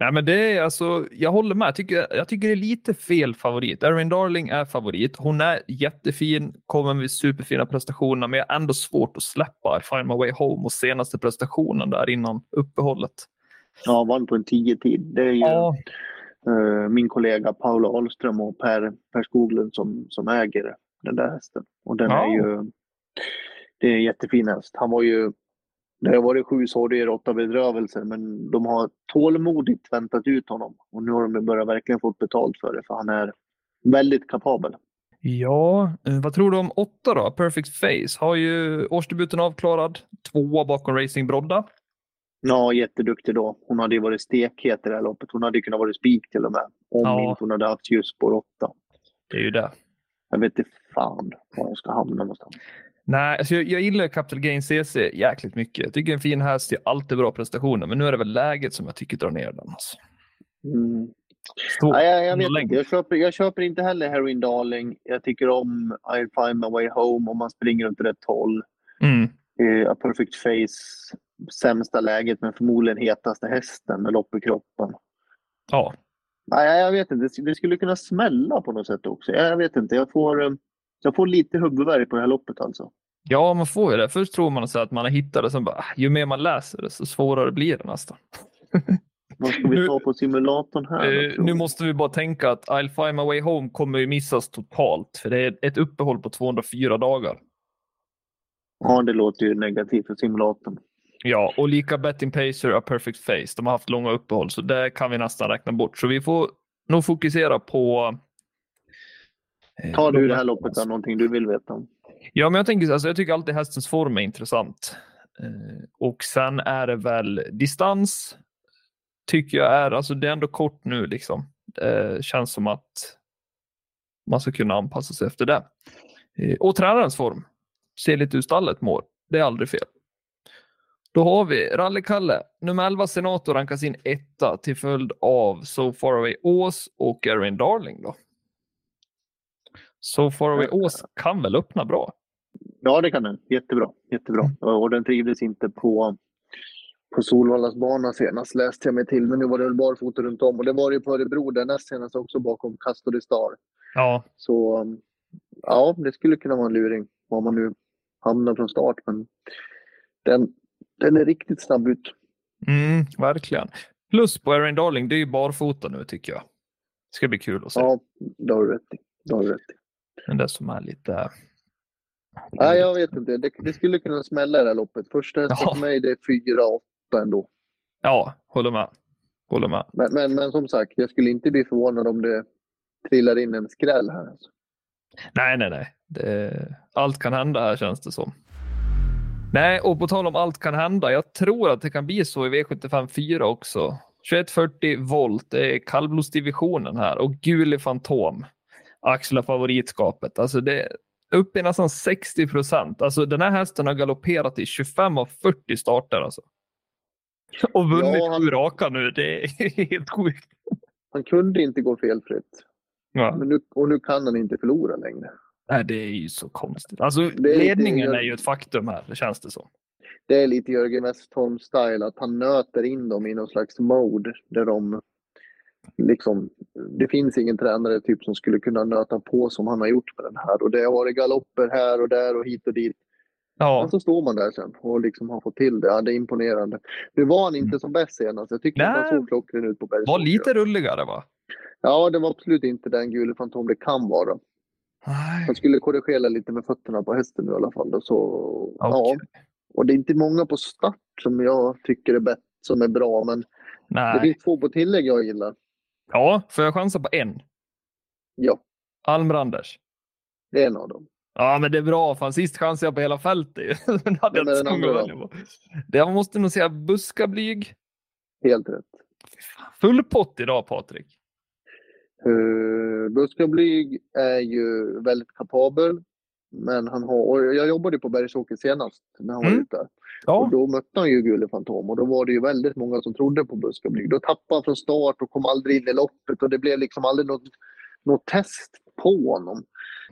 Speaker 2: Nej, men det är alltså, jag håller med. Jag tycker, jag tycker det är lite fel favorit. Erin Darling är favorit. Hon är jättefin, kommer med superfina prestationer, men jag har ändå svårt att släppa Find My Way Home och senaste prestationen där innan uppehållet.
Speaker 3: Ja, vann på en 10-tid. Det är ju
Speaker 2: Ja,
Speaker 3: eh, min kollega Paula Ahlström och Per, per Skoglund som, som äger den där hästen. Och den
Speaker 2: Ja.
Speaker 3: är ju... Det är en jättefin häst. Han var ju... Det har varit sju sorger, åtta bedrövelser, men de har tålmodigt väntat ut honom. Och nu har de börjat verkligen fått betalt för det, för han är väldigt kapabel.
Speaker 2: ja eh, vad tror du om åtta då? Perfect Face har ju årsdebuten avklarad, tvåa bakom Racing Brodda.
Speaker 3: Ja, jätteduktig då. Hon hade ju varit stekhet i det här loppet. Hon hade ju kunnat vara spik till och med. Om
Speaker 2: Ja.
Speaker 3: inte hon hade haft just spår åtta.
Speaker 2: Det är ju det.
Speaker 3: Jag vet inte fan var hon ska hamna någonstans.
Speaker 2: Nej, alltså jag, jag gillar Capital Gain CC jäkligt mycket. Jag tycker en fin häst är alltid bra prestationer, men nu är det väl läget som jag tycker drar ner den. Alltså.
Speaker 3: Mm.
Speaker 2: Så,
Speaker 3: Nej, jag, jag vet inte. Jag köper, jag köper inte heller Heroin Darling. Jag tycker om I'll find my way home om man springer runt rätt håll.
Speaker 2: Mm.
Speaker 3: Eh, A perfect face. Sämsta läget men förmodligen hetaste hästen med lopp i kroppen.
Speaker 2: Ja,
Speaker 3: Nej, jag vet inte. Det- Det skulle kunna smälla på något sätt också. Jag vet inte. Jag får, eh, jag får lite huvudvärk på det här loppet alltså.
Speaker 2: Ja, man får ju det. Först tror man så att man har hittat det, sen bara, ah, ju mer man läser det, så svårare blir det nästan.
Speaker 3: Vad ska vi
Speaker 2: Nu-
Speaker 3: ta på simulatorn här?
Speaker 2: Eh, nu måste vi bara tänka att I'll find my way home kommer ju missas totalt, för det är ett uppehåll på 204 dagar.
Speaker 3: Ja, det låter ju negativt för simulatorn.
Speaker 2: Ja, och lika Betting Pacer och Perfect Face. De har haft långa uppehåll, så det kan vi nästan räkna bort. Så vi får nog fokusera på... eh,
Speaker 3: Tar du
Speaker 2: de-
Speaker 3: det här loppet då, någonting du vill veta om?
Speaker 2: Ja, men jag, tänker, alltså, jag tycker alltid hästens form är intressant. Eh, och sen är det väl distans. Tycker jag är, alltså det är ändå kort nu liksom. Det känns som att man ska kunna anpassa sig efter det. Eh, och tränarens form. Ser lite hur stallet mår. Det är aldrig fel. Då har vi Rally-Kalle. Nummer 11 Senator rankas in etta till följd av So Far Away Ås och Erin Darling. Då. So Far Away Ås kan väl öppna bra?
Speaker 3: Ja, det kan den. Jättebra. Jättebra. Och den trivdes inte på, på Solvallas bana senast, läste jag mig till. Men nu var det väl barfota runt om. Och det var det ju på Örebro där näst senast också bakom Custody Star.
Speaker 2: Ja,
Speaker 3: Så um, ja, det skulle kunna vara en luring om man nu hamnar från start. Men den, den är riktigt snabb ut.
Speaker 2: mm, verkligen. Plus på Erin Darling, det är ju barfota nu tycker jag. Det ska bli kul att se.
Speaker 3: Ja, det har du rätt i. Det har du rätt i.
Speaker 2: Men det som är lite...
Speaker 3: Nej, jag vet inte. Det, det skulle kunna smälla i det här loppet. Första hästen
Speaker 2: Ja.
Speaker 3: för mig det är 4-8 ändå.
Speaker 2: Ja, håller med. Håller med.
Speaker 3: Men, men, men som sagt, jag skulle inte bli förvånad om det trillar in en skräll här. Alltså.
Speaker 2: Nej, nej, nej. Det, allt kan hända här känns det som. Nej, och på tal om allt kan hända. Jag tror att det kan bli så i V75 4 också. 2140 volt, det är kallblodsdivisionen här och Guli Fantom axlar favoritskapet. Alltså det är uppe i nästan 60 procent. Alltså den här hästen har galopperat i 25 av 40 starter alltså. Och vunnit
Speaker 3: Ja, han-
Speaker 2: sju raka nu. Det är helt sjukt.
Speaker 3: Han kunde inte gå felfritt.
Speaker 2: Ja.
Speaker 3: Men nu, och nu kan han inte förlora längre.
Speaker 2: Nej, det är ju så konstigt. Alltså,
Speaker 3: är lite-
Speaker 2: ledningen är ju ett faktum här, det känns det som.
Speaker 3: Det är lite Jörgen Westholm-style, att han nöter in dem i någon slags mode där de liksom, det finns ingen tränare typ som skulle kunna nöta på som han har gjort med den här. Och det har varit galopper här och där och hit och dit.
Speaker 2: Ja,
Speaker 3: Men så står man där sen och liksom har fått till det. Ja, det är imponerande. Nu var han inte som bäst senast. Jag
Speaker 2: Nej.
Speaker 3: att han såg klockren ut på
Speaker 2: var
Speaker 3: Bergsåker.
Speaker 2: lite rulligare va?
Speaker 3: Ja, det var absolut inte den gule fantom det kan vara.
Speaker 2: Nej.
Speaker 3: Han skulle korrigera lite med fötterna på hästen nu i alla fall. Och Så, ja.
Speaker 2: Okej.
Speaker 3: Och det är inte många på start som jag tycker är, bäst, som är bra. Men det
Speaker 2: Nej.
Speaker 3: finns två på tillägg jag gillar.
Speaker 2: Ja, får jag chansa på en?
Speaker 3: Ja,
Speaker 2: Almranders.
Speaker 3: det är en av dem.
Speaker 2: Ja, men det är bra. Fan, sist chansade jag på hela fältet. Men hade jag inte så. Det Jag måste nog säga buskablyg.
Speaker 3: Helt rätt.
Speaker 2: Full pott idag, Patrik.
Speaker 3: Uh, Buskablyg är ju väldigt kapabel. Men han har, och jag jobbade på Bergsåker senast när han var
Speaker 2: Mm.
Speaker 3: ute. Och
Speaker 2: Ja,
Speaker 3: då mötte han ju Gule Fantom och då var det ju väldigt många som trodde på Buskablyg. Då tappade han från start och kom aldrig in i loppet och det blev liksom aldrig något, något test på honom.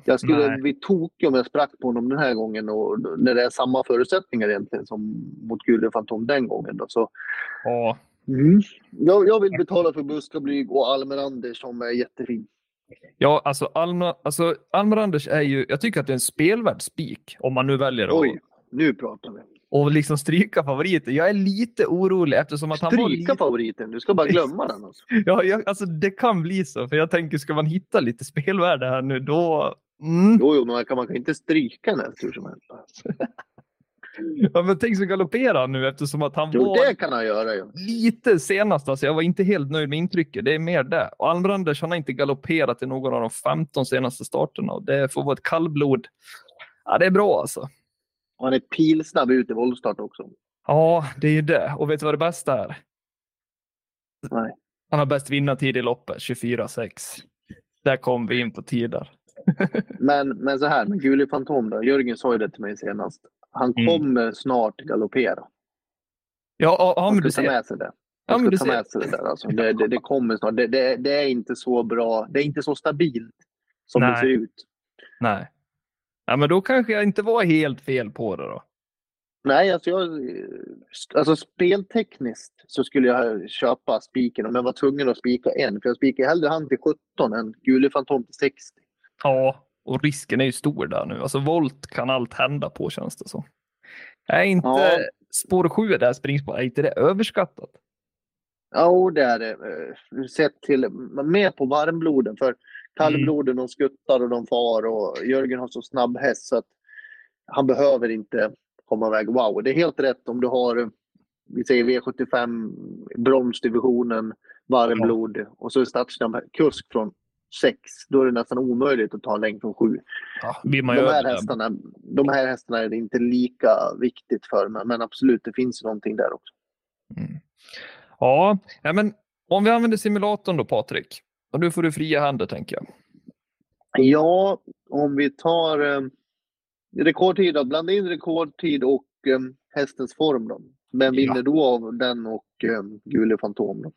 Speaker 3: Jag skulle
Speaker 2: Nej.
Speaker 3: bli tokig om jag sprack på honom den här gången och när det är samma förutsättningar egentligen som mot Gule Fantom den gången. Då. Så,
Speaker 2: ja.
Speaker 3: mm. jag, jag vill betala för Buskablyg och Almerander som är jättefin.
Speaker 2: Ja alltså, Alma, alltså Almranders är ju, jag tycker att det är en spelvärd spik om man nu väljer att
Speaker 3: Oj, nu pratar vi.
Speaker 2: och liksom stryka favoriten. Jag är lite orolig eftersom att han var
Speaker 3: Stryka
Speaker 2: lite...
Speaker 3: favoriten, du ska bara glömma den. Alltså.
Speaker 2: Ja, jag, alltså det kan bli så. För jag tänker, ska man hitta lite spelvärde här nu, då... Mm.
Speaker 3: Jo, jo, men man kan, man kan inte stryka en häst hur som helst.
Speaker 2: Ja, men tänk så galoppera nu eftersom att han
Speaker 3: Jo,
Speaker 2: var
Speaker 3: det kan han göra ju.
Speaker 2: lite senast. Alltså, jag var inte helt nöjd med intrycket. Det är mer det. Och Almranders han har inte galopperat i någon av de 15 senaste starterna. Och det får vara ett kallblod. Ja, det är bra alltså.
Speaker 3: Och han är pilsnabb ut i voltstart också.
Speaker 2: Ja, det är ju det. Och vet du vad det bästa är?
Speaker 3: Nej.
Speaker 2: Han har bäst vinnartid i loppet, 24-6. Där kom vi in på tider.
Speaker 3: Men, men så här med Guli Fantom då. Jörgen sa ju det till mig senast. Han
Speaker 2: Mm.
Speaker 3: kommer snart galoppera.
Speaker 2: Ja, ja, men du ser.
Speaker 3: med sig det.
Speaker 2: Ja, men du
Speaker 3: ta
Speaker 2: ser.
Speaker 3: med sig det där. Alltså. Det, det, det kommer snart. Det, det, det är inte så bra. Det är inte så stabilt som
Speaker 2: Nej.
Speaker 3: det ser ut.
Speaker 2: Nej. Ja, men då kanske jag inte var helt fel på det då.
Speaker 3: Nej, alltså, jag, alltså speltekniskt så skulle jag köpa spiken om jag var tvungen att spika en. För jag spikar hellre han till 17 än Guli Fantom till 60.
Speaker 2: Ja, och risken är ju stor där nu. Alltså volt kan allt hända på känns det som. Är inte
Speaker 3: Ja.
Speaker 2: spår 7 där springspår, är inte det överskattat?
Speaker 3: Ja, det är det. Eh, Sett till, mer på varmbloden. För kallbloden, de skuttar och de far och Jörgen har så snabb häst så att han behöver inte komma iväg. Wow, det är helt rätt om du har, vi säger V75, bronsdivisionen, varmblod och så är startsnabb kusk från 6. Då är det nästan omöjligt att ta en längd från 7.
Speaker 2: Ja,
Speaker 3: De här, hästarna, de här hästarna är det inte lika viktigt för, men, men absolut, det finns någonting där också.
Speaker 2: Mm. Ja, ja, men om vi använder simulatorn då Patrik. Och nu får du fria händer tänker jag.
Speaker 3: Ja, om vi tar eh, rekordtid då. Blanda in rekordtid och eh, hästens form då. Vem
Speaker 2: Ja.
Speaker 3: vinner då av den och eh, Gule Fantom? Då?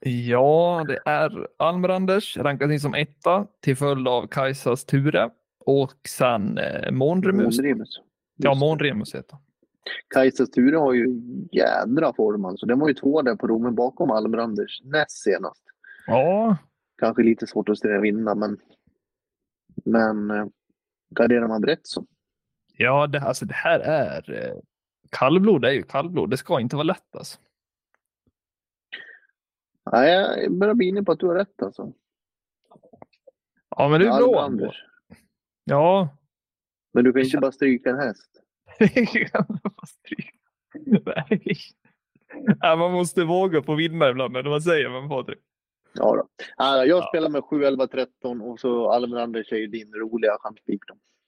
Speaker 2: Ja, det är Almranders, rankas in som etta till följd av Kajsas Ture. Och sen eh, Månremus.
Speaker 3: Månremus.
Speaker 2: Ja. Månremus heter.
Speaker 3: Kajsas Ture har ju jädra form alltså. Den var ju två där på Romen bakom Almranders näst senast.
Speaker 2: Ja,
Speaker 3: Kanske lite svårt att se vinna, men, men eh, garderar man brett så.
Speaker 2: ja det, alltså det här är... Eh, kallblod är ju kallblod. Det ska inte vara lätt alltså.
Speaker 3: Nej, jag börjar bli inne på att du har rätt alltså.
Speaker 2: Ja, men det är bra.
Speaker 3: Almranders.
Speaker 2: Ja.
Speaker 3: Men du kan inte bara stryka en häst.
Speaker 2: Nej. Man måste våga få vinna ibland, eller vad säger man Patrik?
Speaker 3: Ja, då. Ja, jag
Speaker 2: Ja.
Speaker 3: spelar med 7, 11, 13 och så Almranders är ju din roliga chanspik.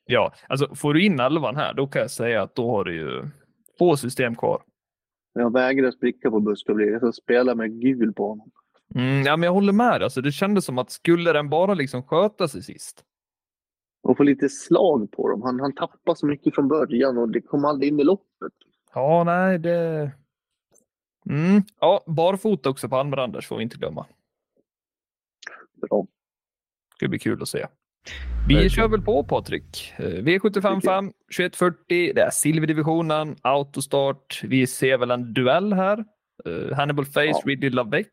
Speaker 2: Ja, alltså får du in elvan här, då kan jag säga att då har du ju få system kvar.
Speaker 3: Jag vägrar spricka på Buskabli. Jag ska spela med gul på honom.
Speaker 2: Mm, ja, men jag håller med. Alltså, det kändes som att skulle den bara liksom sköta sig sist.
Speaker 3: Och få lite slag på dem. Han, han tappar så mycket från början och det kom aldrig in i loppet.
Speaker 2: Ja, nej, det... Mm. Ja, barfota också på Almranders får vi inte glömma.
Speaker 3: Bra.
Speaker 2: ska bli kul att se. Vi kör väl på Patrik. Eh, V75 5, 2140, det är silverdivisionen, autostart. Vi ser väl en duell här. Eh, Hannibal Face,
Speaker 3: Ja.
Speaker 2: Ridley Lavec.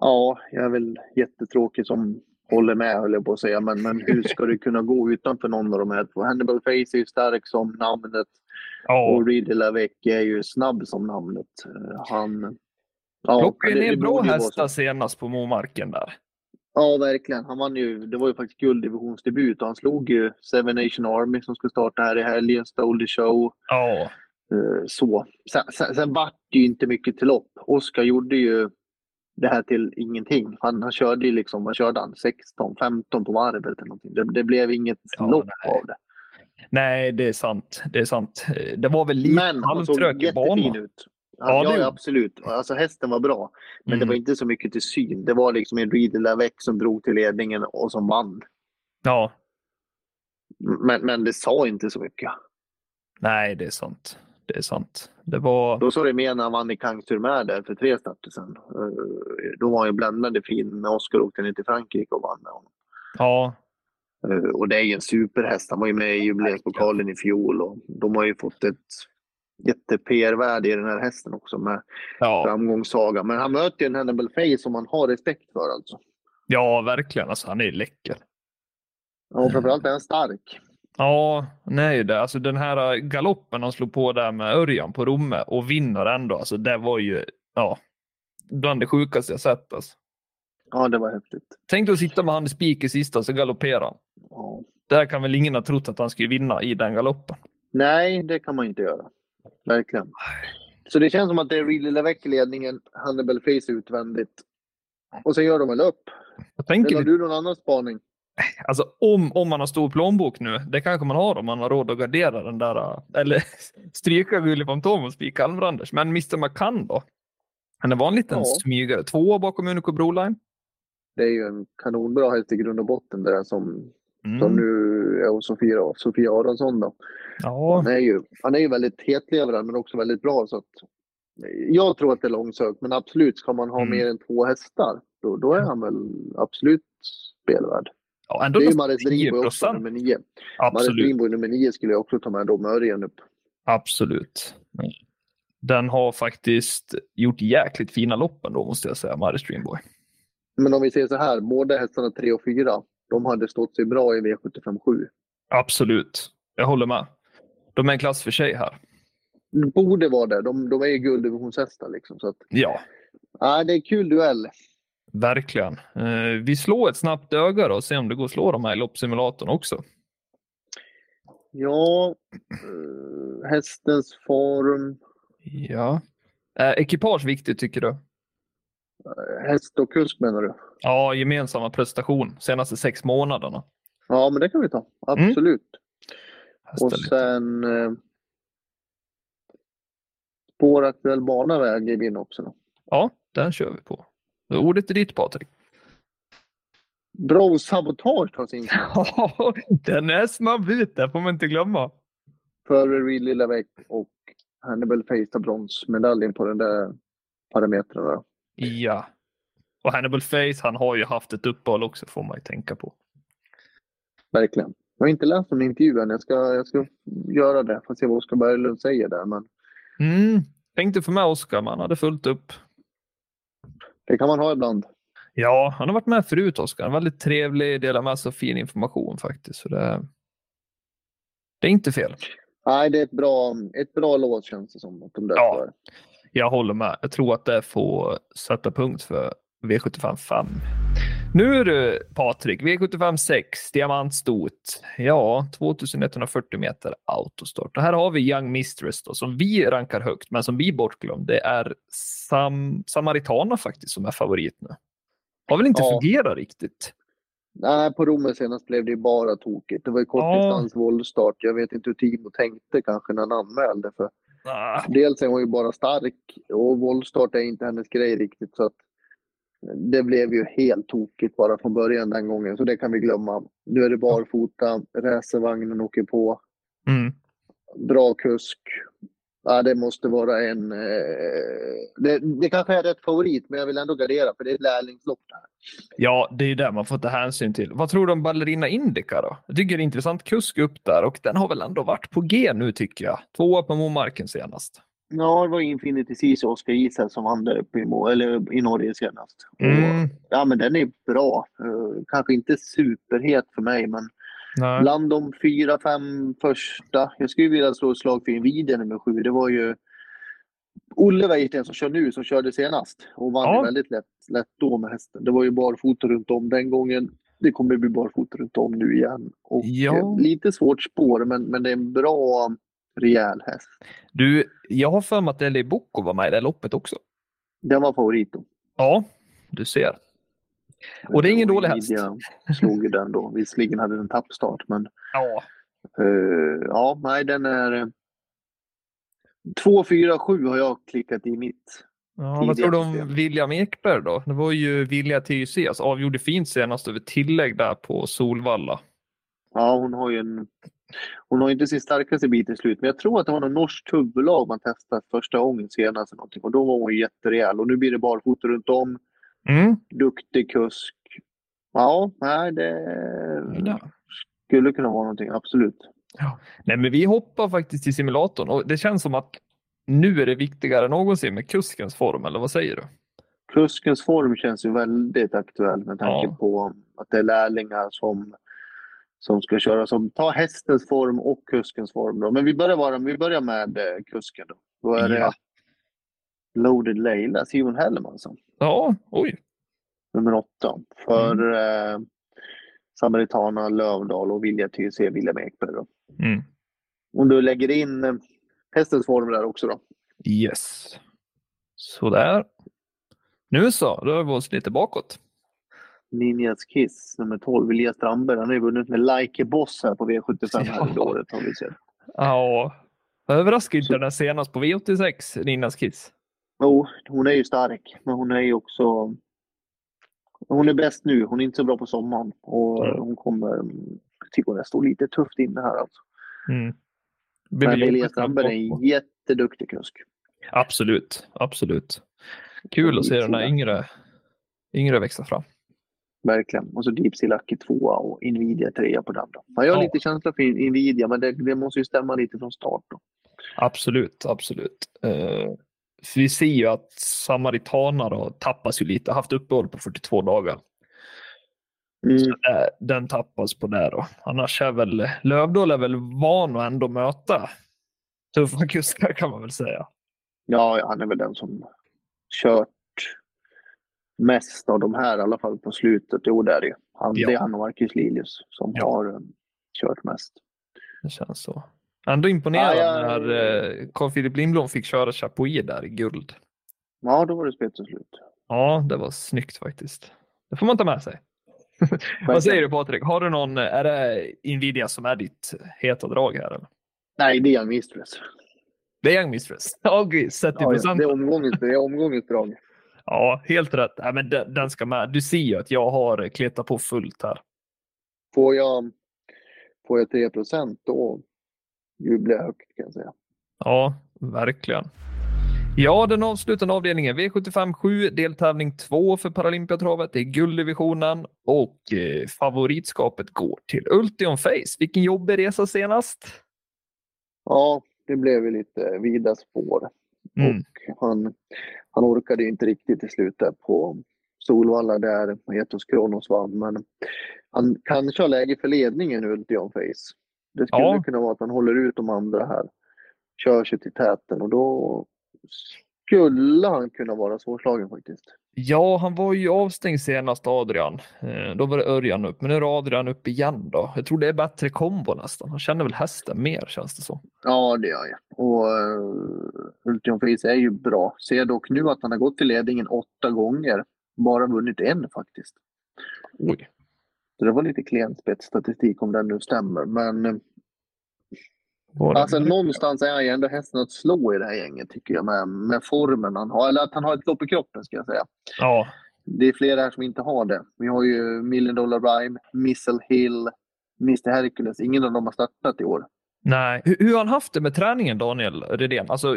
Speaker 3: Ja, jag är väl jättetråkig som håller med höll jag på att säga. Men, men hur ska det kunna gå utanför någon av de här två? Hannibal Face är ju stark som namnet
Speaker 2: Ja,
Speaker 3: och Ridley Lavec är ju snabb som namnet. Eh, Han... Ja,
Speaker 2: plockade ner bra hästar senast på Momarken där.
Speaker 3: Ja, verkligen. Han vann ju, det var ju faktiskt gulddivisionsdebut och han slog ju Seven Nation Army som ska starta här i helgen, Stole the Show.
Speaker 2: Ja,
Speaker 3: eh, Så. Sen, sen, sen vart det ju inte mycket till lopp. Oskar gjorde ju det här till ingenting. Han, han körde ju liksom, vad körde han? 16, 15 på varvet eller någonting. Det, det blev inget
Speaker 2: Ja,
Speaker 3: lopp
Speaker 2: nej.
Speaker 3: av det.
Speaker 2: nej, det är sant. Det är sant. Det var väl lite
Speaker 3: Men han såg
Speaker 2: i
Speaker 3: jättefin
Speaker 2: banan.
Speaker 3: ut. Han,
Speaker 2: Ja,
Speaker 3: ja,
Speaker 2: det-
Speaker 3: ja, absolut. Alltså hästen var bra. Men det
Speaker 2: Mm.
Speaker 3: var inte så mycket till syn. Det var liksom en Lavec som drog till ledningen och som vann.
Speaker 2: Ja,
Speaker 3: Men, men det sa inte så mycket.
Speaker 2: nej, det är sant. Det är sant. Det var...
Speaker 3: Då såg det mer när han vann i Kangsurmär där för tre starter sedan. Eh, Då var han ju bländande fin när Oskar åkte ner till Frankrike och vann med honom.
Speaker 2: Ja,
Speaker 3: Eh, Och det är ju en superhäst. Han var ju med i jubileumspokalen i fjol och de har ju fått ett jätte-PR-värde i den här hästen också med
Speaker 2: ja,
Speaker 3: framgångssaga. Men han möter ju en Hannibal Face som man har respekt för alltså.
Speaker 2: ja, verkligen. Alltså, han är ju läcker.
Speaker 3: Ja, och framförallt är han stark.
Speaker 2: Ja, nej, det. Alltså, den här galoppen han slog på där med Örjan på Romme och vinner ändå. Alltså, det var ju ja, bland det sjukaste jag sett. Alltså.
Speaker 3: Ja, det var häftigt.
Speaker 2: Tänk dig att sitta med han i spik i sista så galopperar han.
Speaker 3: Ja.
Speaker 2: Där kan väl ingen ha trott att han skulle vinna i den galoppen.
Speaker 3: Nej, det kan man inte göra. Verkligen. Så det känns som att det är Reed Lavec i ledningen, Hannibal Face utvändigt. Och sen gör de väl upp.
Speaker 2: Jag tänker
Speaker 3: Eller har du någon annan spaning?
Speaker 2: alltså, om, om man har stor plånbok nu, det kanske man har om man har råd att gardera den där, äh, eller stryka Gulli Fantom och spika Almranders. Men Mr McCann då? Han var en liten
Speaker 3: Ja.
Speaker 2: smygare. Tvåa bakom Unico Broline.
Speaker 3: Det är ju en kanonbra häst i grund och botten där som,
Speaker 2: Mm.
Speaker 3: som nu är hos Sofia, Sofia Aronsson. Då.
Speaker 2: Ja,
Speaker 3: Han, är ju, han är ju väldigt hetlevrad men också väldigt bra. Så att, jag tror att det är långsökt men absolut ska man ha
Speaker 2: Mm.
Speaker 3: mer än två hästar då, då är han väl absolut spelvärd.
Speaker 2: ja ändå
Speaker 3: Det är ju Mares
Speaker 2: 10
Speaker 3: Drinbo också, nummer nio. Mares. Drinbo nummer nio skulle jag också ta med då med Örjan upp.
Speaker 2: Absolut. Den har faktiskt gjort jäkligt fina loppen då måste jag säga, Maris Dreamboy.
Speaker 3: Men om vi ser så här, båda hästarna 3 och 4, de hade stått sig bra i V75 7.
Speaker 2: Absolut. Jag håller med. De är en klass för sig här.
Speaker 3: Borde vara det. De, de är ju gulddivisionshästar liksom. Så att,
Speaker 2: Ja,
Speaker 3: ja, det är kul duell.
Speaker 2: verkligen. Eh, vi slår ett snabbt öga då och ser om det går att slå de här i loppsimulatorn också.
Speaker 3: Ja, eh, hästens form,
Speaker 2: Ja. Är ekipage viktigt tycker du?
Speaker 3: Häst och kusk menar du?
Speaker 2: Ja, gemensamma prestation senaste sex månaderna.
Speaker 3: Ja, men det kan vi ta. Absolut.
Speaker 2: Hästar
Speaker 3: Och sen eh, spåraktuell bana väger vi in också. Då.
Speaker 2: Ja, den kör vi på. Ordet är ditt Patrik.
Speaker 3: Bro Sabotage tas in
Speaker 2: Ja, den är snabb ut, det får man inte glömma.
Speaker 3: före Reed Lillavec och Hannibal Face tar bronsmedaljen på den där parametrarna.
Speaker 2: Ja. Och Hannibal Face, han har ju haft ett uppehåll också får man ju tänka på.
Speaker 3: Verkligen. Jag har inte läst om intervjun. Jag ska, jag ska göra det. Får se vad Oskar Berglund säger där. Men
Speaker 2: Mm. Tänkte få med Oskar, man hade fullt upp.
Speaker 3: det kan man ha ibland.
Speaker 2: Ja, han har varit med förut Oskar. Väldigt trevlig, delar med sig av fin information faktiskt. Så det, det är inte fel.
Speaker 3: Nej, det är ett bra, ett bra låt känns det som. Att de där
Speaker 2: Ja. Jag håller med. Jag tror att det får sätta punkt för V75 5. Nu är det Patrik, V75 6, diamantstot. Ja, 2140 meter autostart. Och här har vi Young Mistress då, som vi rankar högt, men som vi bortglömde. Det är Sam Samaritana faktiskt som är favorit nu. Har väl inte
Speaker 3: Ja.
Speaker 2: fungerat riktigt.
Speaker 3: Nej, på Romme senast blev det ju bara tokigt. Det var ju kortdistans våldstart. Jag vet inte hur Timo tänkte kanske när han anmälde. För
Speaker 2: Ah,
Speaker 3: dels är hon ju bara stark och våldstart är inte hennes grej riktigt. Så att det blev ju helt tokigt bara från början den gången. Så det kan vi glömma. Nu är det barfota, racervagnen åker på.
Speaker 2: Mm.
Speaker 3: Bra kusk. Ja, det måste vara en... Eh, det, det kanske är rätt favorit, men jag vill ändå gardera för det är ett lärlingslopp. Där.
Speaker 2: Ja, det är det man får ta hänsyn till. Vad tror du om Ballerina Indica då? Jag tycker det är intressant kusk upp där och den har väl ändå varit på G nu tycker jag. Tvåa på Momarken senast.
Speaker 3: Ja, det var Infinity Seas och Oskar Isel som vann där uppe i, Mo, eller i Norge senast.
Speaker 2: Mm.
Speaker 3: Och, ja, men den är bra. Uh, kanske inte superhet för mig, men
Speaker 2: Nej.
Speaker 3: bland de fyra, fem första. Jag skulle vilja slå ett slag för Nvidia nummer sju. Det var ju Olle Weijten som kör nu, som körde senast och vann
Speaker 2: Ja.
Speaker 3: väldigt lätt, lätt då med hästen. Det var ju barfota runt om den gången. Det kommer bli barfota runt om nu igen. Och
Speaker 2: Ja.
Speaker 3: eh, lite svårt spår, men, men det är en bra, rejäl häst.
Speaker 2: Du, jag har för mig att Eli Bocco var med i det här loppet också.
Speaker 3: Den var favorit då.
Speaker 2: Ja, du ser. Och det är ingen dålig häst.
Speaker 3: Slog ju den då. Visserligen hade den tappstart, men
Speaker 2: Ja,
Speaker 3: eh, ja, nej, den är... eh, 2, 4, 7 har jag klickat i mitt.
Speaker 2: Ja, vad tror du om. William Ekberg då? Det var ju Vilja TUC, alltså avgjorde fint senast över tillägg där på Solvalla.
Speaker 3: Ja, hon har ju en... Hon har inte sin starkaste bit i slut, men jag tror att det var något norskt huvudlag man testade första gången senast. Någonting, och då var hon jätterejäl. Och nu blir det barfota runt om.
Speaker 2: Mm.
Speaker 3: Duktig kusk. Ja, nej, det
Speaker 2: Ja.
Speaker 3: skulle kunna vara någonting, absolut.
Speaker 2: Nej, men vi hoppar faktiskt till simulatorn och det känns som att nu är det viktigare än någonsin med kuskens form, eller vad säger du?
Speaker 3: Kuskens form känns ju väldigt aktuell med tanke
Speaker 2: Ja.
Speaker 3: på att det är lärlingar som, som ska köra. Som tar hästens form och kuskens form. Då. Men vi börjar, vara, vi börjar med eh, kusken. Då, då är
Speaker 2: Ja.
Speaker 3: det Loaded Leila, Simon Hellemansson,
Speaker 2: Ja, oj.
Speaker 3: nummer åtta. För eh, Samaritana, Lövdal och Vilja TUC, William Ekberg. Då.
Speaker 2: Mm.
Speaker 3: Om du lägger in eh, hästens form där också då.
Speaker 2: Yes. Sådär. Nu så, rör vi oss lite bakåt.
Speaker 3: Ninjas Kiss, nummer 12, Elias Strandberg. Han har ju vunnit med Like a Boss här på V75 här
Speaker 2: Ja.
Speaker 3: under året. Har vi sett.
Speaker 2: Ja, överraskar inte den senast på V86, Ninas Kiss.
Speaker 3: Jo, hon är ju stark, men hon är ju också... Hon är bäst nu. Hon är inte så bra på sommaren. Och
Speaker 2: Mm.
Speaker 3: hon kommer... Jag tycker hon står lite tufft inne här alltså.
Speaker 2: Mm. Det
Speaker 3: Men Elias Strandberg är en jätteduktig kusk.
Speaker 2: Absolut, absolut. Kul att se den här yngre, yngre växa fram.
Speaker 3: Verkligen. Och så Deep Lucky tvåa och Nvidia trea på den. Då. Jag har
Speaker 2: Ja.
Speaker 3: lite känsla för Nvidia, men det, det måste ju stämma lite från start. Då.
Speaker 2: Absolut, absolut. Eh, för vi ser ju att Samaritana då tappas ju lite, haft uppehåll på 42 dagar.
Speaker 3: Mm.
Speaker 2: Så där, den tappas på det då. Annars är väl Lövdahl är väl van att ändå möta tuffa kuskar kan man väl säga.
Speaker 3: Ja, han är väl den som kört mest av de här, i alla fall på slutet. Jo, det är det ju. Han,
Speaker 2: Ja.
Speaker 3: Det är han och Marcus Lilius som
Speaker 2: Ja.
Speaker 3: har um, kört mest.
Speaker 2: Det känns så. Ändå imponerad
Speaker 3: Ja, ja.
Speaker 2: när eh, Carl Philip Lindblom fick köra Chapuis där i guld.
Speaker 3: Ja, då var det spets och slut.
Speaker 2: Ja, det var snyggt faktiskt. Det får man ta med sig. Vad säger du Patrik? Har du någon, är det Nvidia som är ditt heta drag här? Eller?
Speaker 3: Nej, det är en mistress.
Speaker 2: Det är Young Mistress. Sett i
Speaker 3: Ja, ja, det är omgångens, det är omgångens drag.
Speaker 2: Ja, helt rätt. Nej, men den, den ska med. Du ser ju att jag har kletat på fullt här.
Speaker 3: Får jag, får jag 3 procent då jublar jag högt kan jag säga.
Speaker 2: Ja, verkligen. Ja, den avslutande avdelningen V75 7, deltävling 2 för Paralympiatravet. Det är gulddivisionen och eh, favoritskapet går till Ultion Face. Vilken jobbig resa senast.
Speaker 3: Ja, det blev ju lite vida spår.
Speaker 2: Mm.
Speaker 3: Och han, han orkade inte riktigt till slut där på Solvalla där Etos Kronos vann. Men han kanske har läge för ledningen Ultion Face. Det skulle
Speaker 2: Ja.
Speaker 3: kunna vara att han håller ut de andra här. Kör sig till täten och då skulle han kunna vara svårslagen faktiskt.
Speaker 2: Ja, han var ju avstängd senast Adrian. Eh, då var det Örjan upp, men nu är Adrian upp igen då. Jag tror det är bättre kombo nästan. Han känner väl hästen mer känns det så.
Speaker 3: Ja, det gör jag. Och uh, Ultion Face är ju bra. Ser dock nu att han har gått till ledningen åtta gånger. Bara vunnit en faktiskt.
Speaker 2: Oj.
Speaker 3: Så det var lite klen spetsstatistik om den nu stämmer. Men eh, alltså, någonstans är han ju ändå hästen att slå i det här gänget tycker jag. Med, med formen han har. Eller att han har ett lopp i kroppen ska jag säga.
Speaker 2: Ja,
Speaker 3: Det är flera här som inte har det. Vi har ju Million Dollar Rhyme, Missile Hill, Mr Hercules. Ingen av dem har startat i år.
Speaker 2: Nej. Hur, hur har han haft det med träningen, Daniel Redén? Alltså,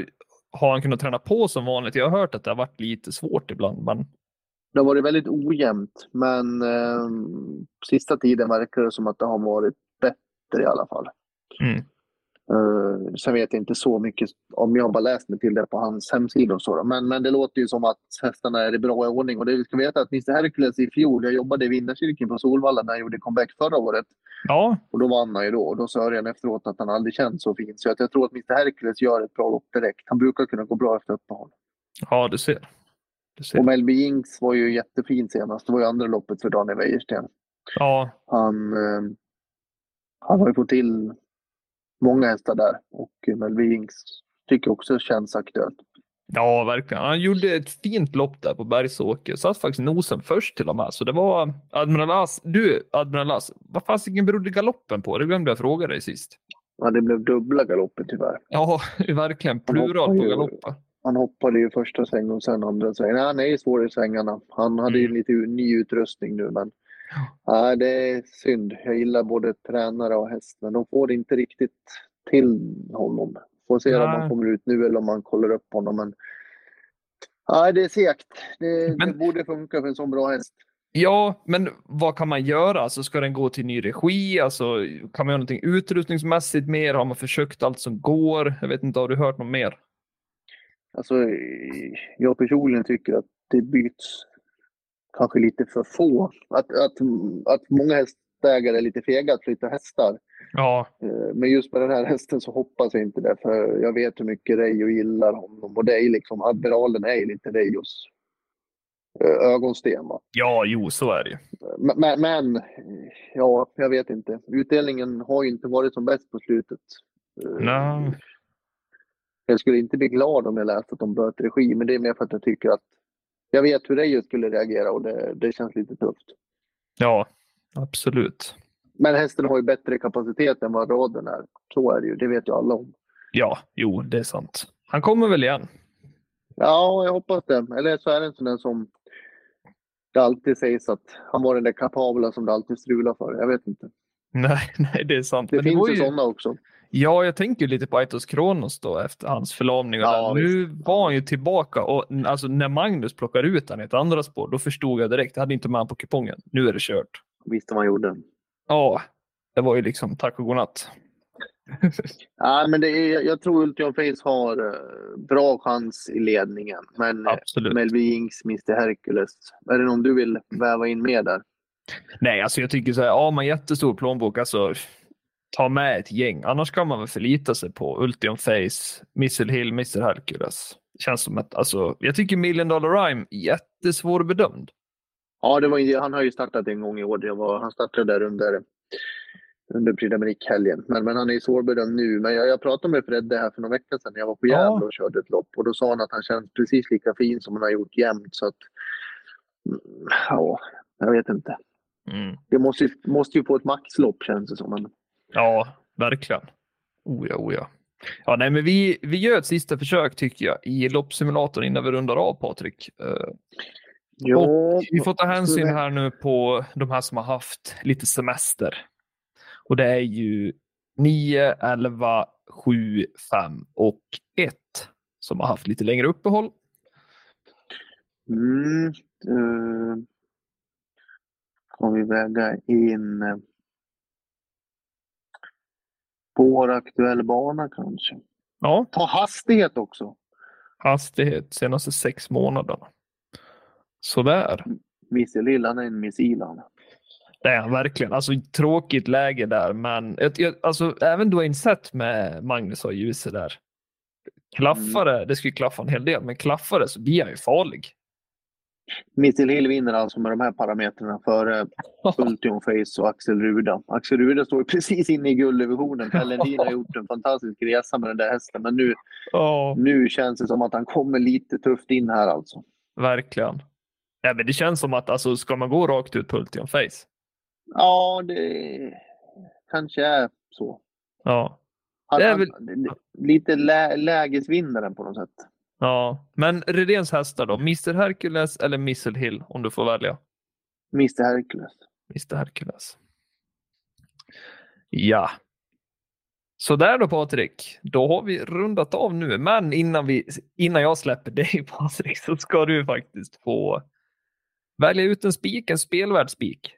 Speaker 2: har han kunnat träna på som vanligt? Jag har hört att det har varit lite svårt ibland. Men...
Speaker 3: Det har varit väldigt ojämnt, men eh, sista tiden verkar det som att det har varit bättre i alla fall.
Speaker 2: Mm.
Speaker 3: Uh, sen vet jag inte så mycket om jag har bara läst mig till det på hans hemsida och så. Men, men det låter ju som att hästarna är i bra ordning. Och det vi ska veta att Mr Hercules i fjol, jag jobbade i Vinnarkyrkan på Solvalla när han gjorde comeback förra året.
Speaker 2: Ja.
Speaker 3: Och då vann han ju då. Och då sa Örjan efteråt att han aldrig känt så fint. Så att jag tror att Mr Hercules gör ett bra lopp direkt. Han brukar kunna gå bra efter uppehåll.
Speaker 2: Ja, du ser.
Speaker 3: Och Melby Jinx var ju jättefin senast. Det var ju andra loppet för Daniel Wäjersten.
Speaker 2: Ja.
Speaker 3: Han, eh, han har ju fått till många hästar där och Melby Jinx tycker också känns aktuellt.
Speaker 2: Ja, verkligen. Han gjorde ett fint lopp där på Bergsåker. Satt faktiskt nosen först till och med. Så det var Admiral As. Du, Admiral As, vad fasiken berodde galoppen på? Det glömde jag fråga dig sist.
Speaker 3: Ja, det blev dubbla galopper tyvärr.
Speaker 2: Ja, verkligen. Plural på galopper.
Speaker 3: Han hoppade ju första svängen och sen andra svängen. Han är ju svår i svängarna. Han hade mm. ju lite ny utrustning nu, men ja, det är synd. Jag gillar både tränare och häst, men de får inte riktigt till honom. Får se ja. om han kommer ut nu eller om man kollar upp honom. Men ja, det är segt. Det, men, det borde funka för en sån bra häst.
Speaker 2: Ja, men vad kan man göra? Alltså, ska den gå till ny regi? Alltså, kan man göra någonting utrustningsmässigt mer? Har man försökt allt som går? Jag vet inte, har du hört något mer?
Speaker 3: Alltså, jag personligen tycker att det byts kanske lite för få. Att, att, att många hästägare är lite fega att flytta hästar.
Speaker 2: Ja.
Speaker 3: Eh, men just med den här hästen så hoppas jag inte det, för jag vet hur mycket Reijo gillar honom. Och det är liksom, Admiralen är ju lite Reijos eh, ögonsten. Va?
Speaker 2: Ja, jo, så är det ju.
Speaker 3: Men, men, ja, jag vet inte. Utdelningen har ju inte varit som bäst på slutet.
Speaker 2: Eh, Nej.
Speaker 3: Jag skulle inte bli glad om jag läste att de böt regi, men det är mer för att jag tycker att jag vet hur Reijo skulle reagera och det, det känns lite tufft.
Speaker 2: Ja, absolut.
Speaker 3: Men hästen har ju bättre kapacitet än vad raden är. Så är det ju, det vet ju alla om.
Speaker 2: Ja, jo, det är sant. Han kommer väl igen?
Speaker 3: Ja, jag hoppas det. Eller så är det en sån där som det alltid sägs att han var den där kapabla som det alltid strular för. Jag vet inte.
Speaker 2: Nej, nej det är sant.
Speaker 3: Det Men finns det ju sådana också.
Speaker 2: Ja, jag tänker lite på Aitos Kronos då efter hans förlamning. Ja, nu var han ju tillbaka och alltså, när Magnus plockar ut han i ett andra spår, då förstod jag direkt. Jag hade inte med honom på kupongen. Nu är det kört.
Speaker 3: Visst vad han gjorde.
Speaker 2: Ja, det var ju liksom tack och godnatt.
Speaker 3: ja, men det är, jag tror Ultion Face har uh, bra chans i ledningen. Men
Speaker 2: Absolut.
Speaker 3: Melby Jinx, Mr Hercules. Är det någon du vill väva in mer där?
Speaker 2: Nej, alltså jag tycker så här, har man jättestor plånbok, alltså ta med ett gäng. Annars kan man väl förlita sig på Ultion Face, Missile Hill, Mr Hercules. Känns som att, alltså, jag tycker Million Dollar Rhyme jättesvårbedömd.
Speaker 3: Ja, det var, han har ju startat en gång i år. Var, han startade där under, under Prix. Men, men han är svårbedömd nu. Men jag, jag pratade med Fredde här för några veckor sedan när jag var på Gävle ja. och körde ett lopp. Och då sa han att han känns precis lika fin som han har gjort jämt. Så att, mm, ja, jag vet inte.
Speaker 2: Mm.
Speaker 3: Det måste, måste ju få ett maxlopp känns det som.
Speaker 2: Ja, verkligen. Oh ja, oh ja. Ja, nej, men vi, vi gör ett sista försök tycker jag i loppsimulatorn innan vi rundar av Patrik. Uh,
Speaker 3: ja,
Speaker 2: vi får ta hänsyn här nu på de här som har haft lite semester. Och det är ju 9, 11, 7, 5 och 1 som har haft lite längre uppehåll.
Speaker 3: Mm, uh, får vi väga in spår, aktuell bana kanske.
Speaker 2: Ja.
Speaker 3: Ta hastighet också.
Speaker 2: Hastighet senaste sex månaderna. Sådär.
Speaker 3: Visselillan är en missil han.
Speaker 2: Det är han verkligen. Alltså tråkigt läge där, men alltså, även Dwayne Sett med Magnus har ljuset där. Klaffare, mm. det skulle klaffa en hel del, men klaffare så blir han ju farlig.
Speaker 3: Mitchell Hill vinner alltså med de här parametrarna före Ultion Face och Axel Ruda. Axel Ruda står precis inne i gulddivisionen. Pelle har gjort en fantastisk resa med den där hästen, men nu,
Speaker 2: oh.
Speaker 3: nu känns det som att han kommer lite tufft in här alltså.
Speaker 2: Verkligen. Ja, men det känns som att alltså, ska man gå rakt ut på Ultion Face?
Speaker 3: Ja, det kanske är så.
Speaker 2: Ja.
Speaker 3: Han, det är väl... lite lä lägesvinnaren på något sätt.
Speaker 2: Ja, men Redéns hästar då? Mr Hercules eller Missile Hill om du får välja?
Speaker 3: Mr Hercules.
Speaker 2: Mr Hercules. Ja. Så där då Patrik, då har vi rundat av nu. Men innan, vi, innan jag släpper dig Patrik så ska du faktiskt få välja ut en spik, en spelvärd spik.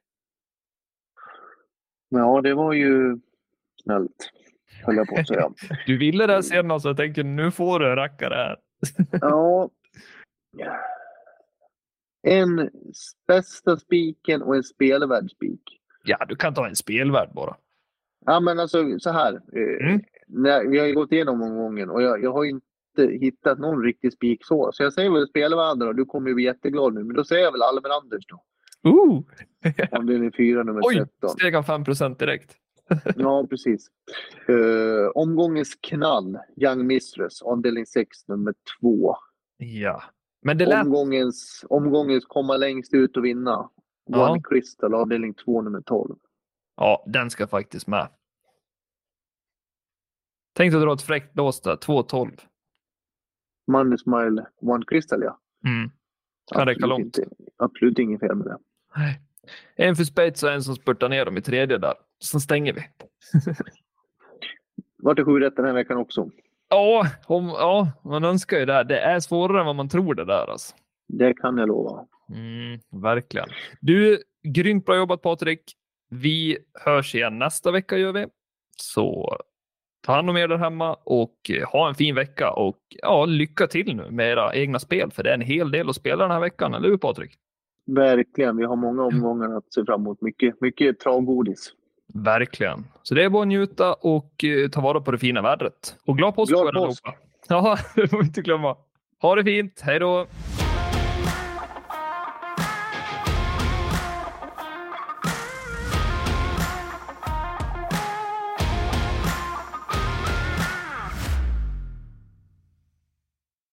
Speaker 3: Ja, det var ju snällt, höll jag på att säga.
Speaker 2: Du ville det senast så jag tänker nu får du en rackare här.
Speaker 3: Ja. En bästa spiken och en spelvärd spik.
Speaker 2: Ja, du kan ta en spelvärd bara.
Speaker 3: Ja, men alltså så här. eh,
Speaker 2: Mm.
Speaker 3: När, vi har ju gått igenom omgången och jag, jag har inte hittat någon riktig spik så. Så jag säger väl spelvärden och du kommer ju bli jätteglad nu. Men då säger jag väl Albin Anders då.
Speaker 2: Ooh.
Speaker 3: Avdelning 4, nummer
Speaker 2: Oj,
Speaker 3: 13.
Speaker 2: steg han 5 direkt.
Speaker 3: Ja, precis. Uh, omgångens knall, Young Mistress, avdelning 6, nummer 2.
Speaker 2: Ja, men det lät...
Speaker 3: Omgångens, omgångens komma längst ut och vinna,
Speaker 2: Ja.
Speaker 3: One Crystal, avdelning 2, nummer 12.
Speaker 2: Ja, den ska faktiskt med. Tänkte dra ett fräckt lås där, 2.12.
Speaker 3: Money Smile, One Crystal, ja.
Speaker 2: Mm. Kan räcka långt.
Speaker 3: Inte, absolut inget fel med det.
Speaker 2: Nej. En för Spets och en som spurtar ner dem i tredje där. Så stänger vi.
Speaker 3: Vart det sju rätt den här veckan också.
Speaker 2: Ja, om, ja, man önskar ju det. Det är svårare än vad man tror det där. Alltså.
Speaker 3: Det kan jag lova.
Speaker 2: Mm, verkligen. Du, grymt bra jobbat Patrik. Vi hörs igen nästa vecka gör vi. Så ta hand om er där hemma och eh, ha en fin vecka och ja, lycka till nu med era egna spel, för det är en hel del att spela den här veckan, eller hur Patrik?
Speaker 3: Verkligen. Vi har många omgångar att se fram emot. Mycket, mycket travgodis.
Speaker 2: Verkligen. Så det är bara att njuta och eh, ta vara på det fina vädret. Och glad påsk
Speaker 3: Glad
Speaker 2: på
Speaker 3: påsk.
Speaker 2: Ja, det får vi inte glömma. Ha det fint. Hej då!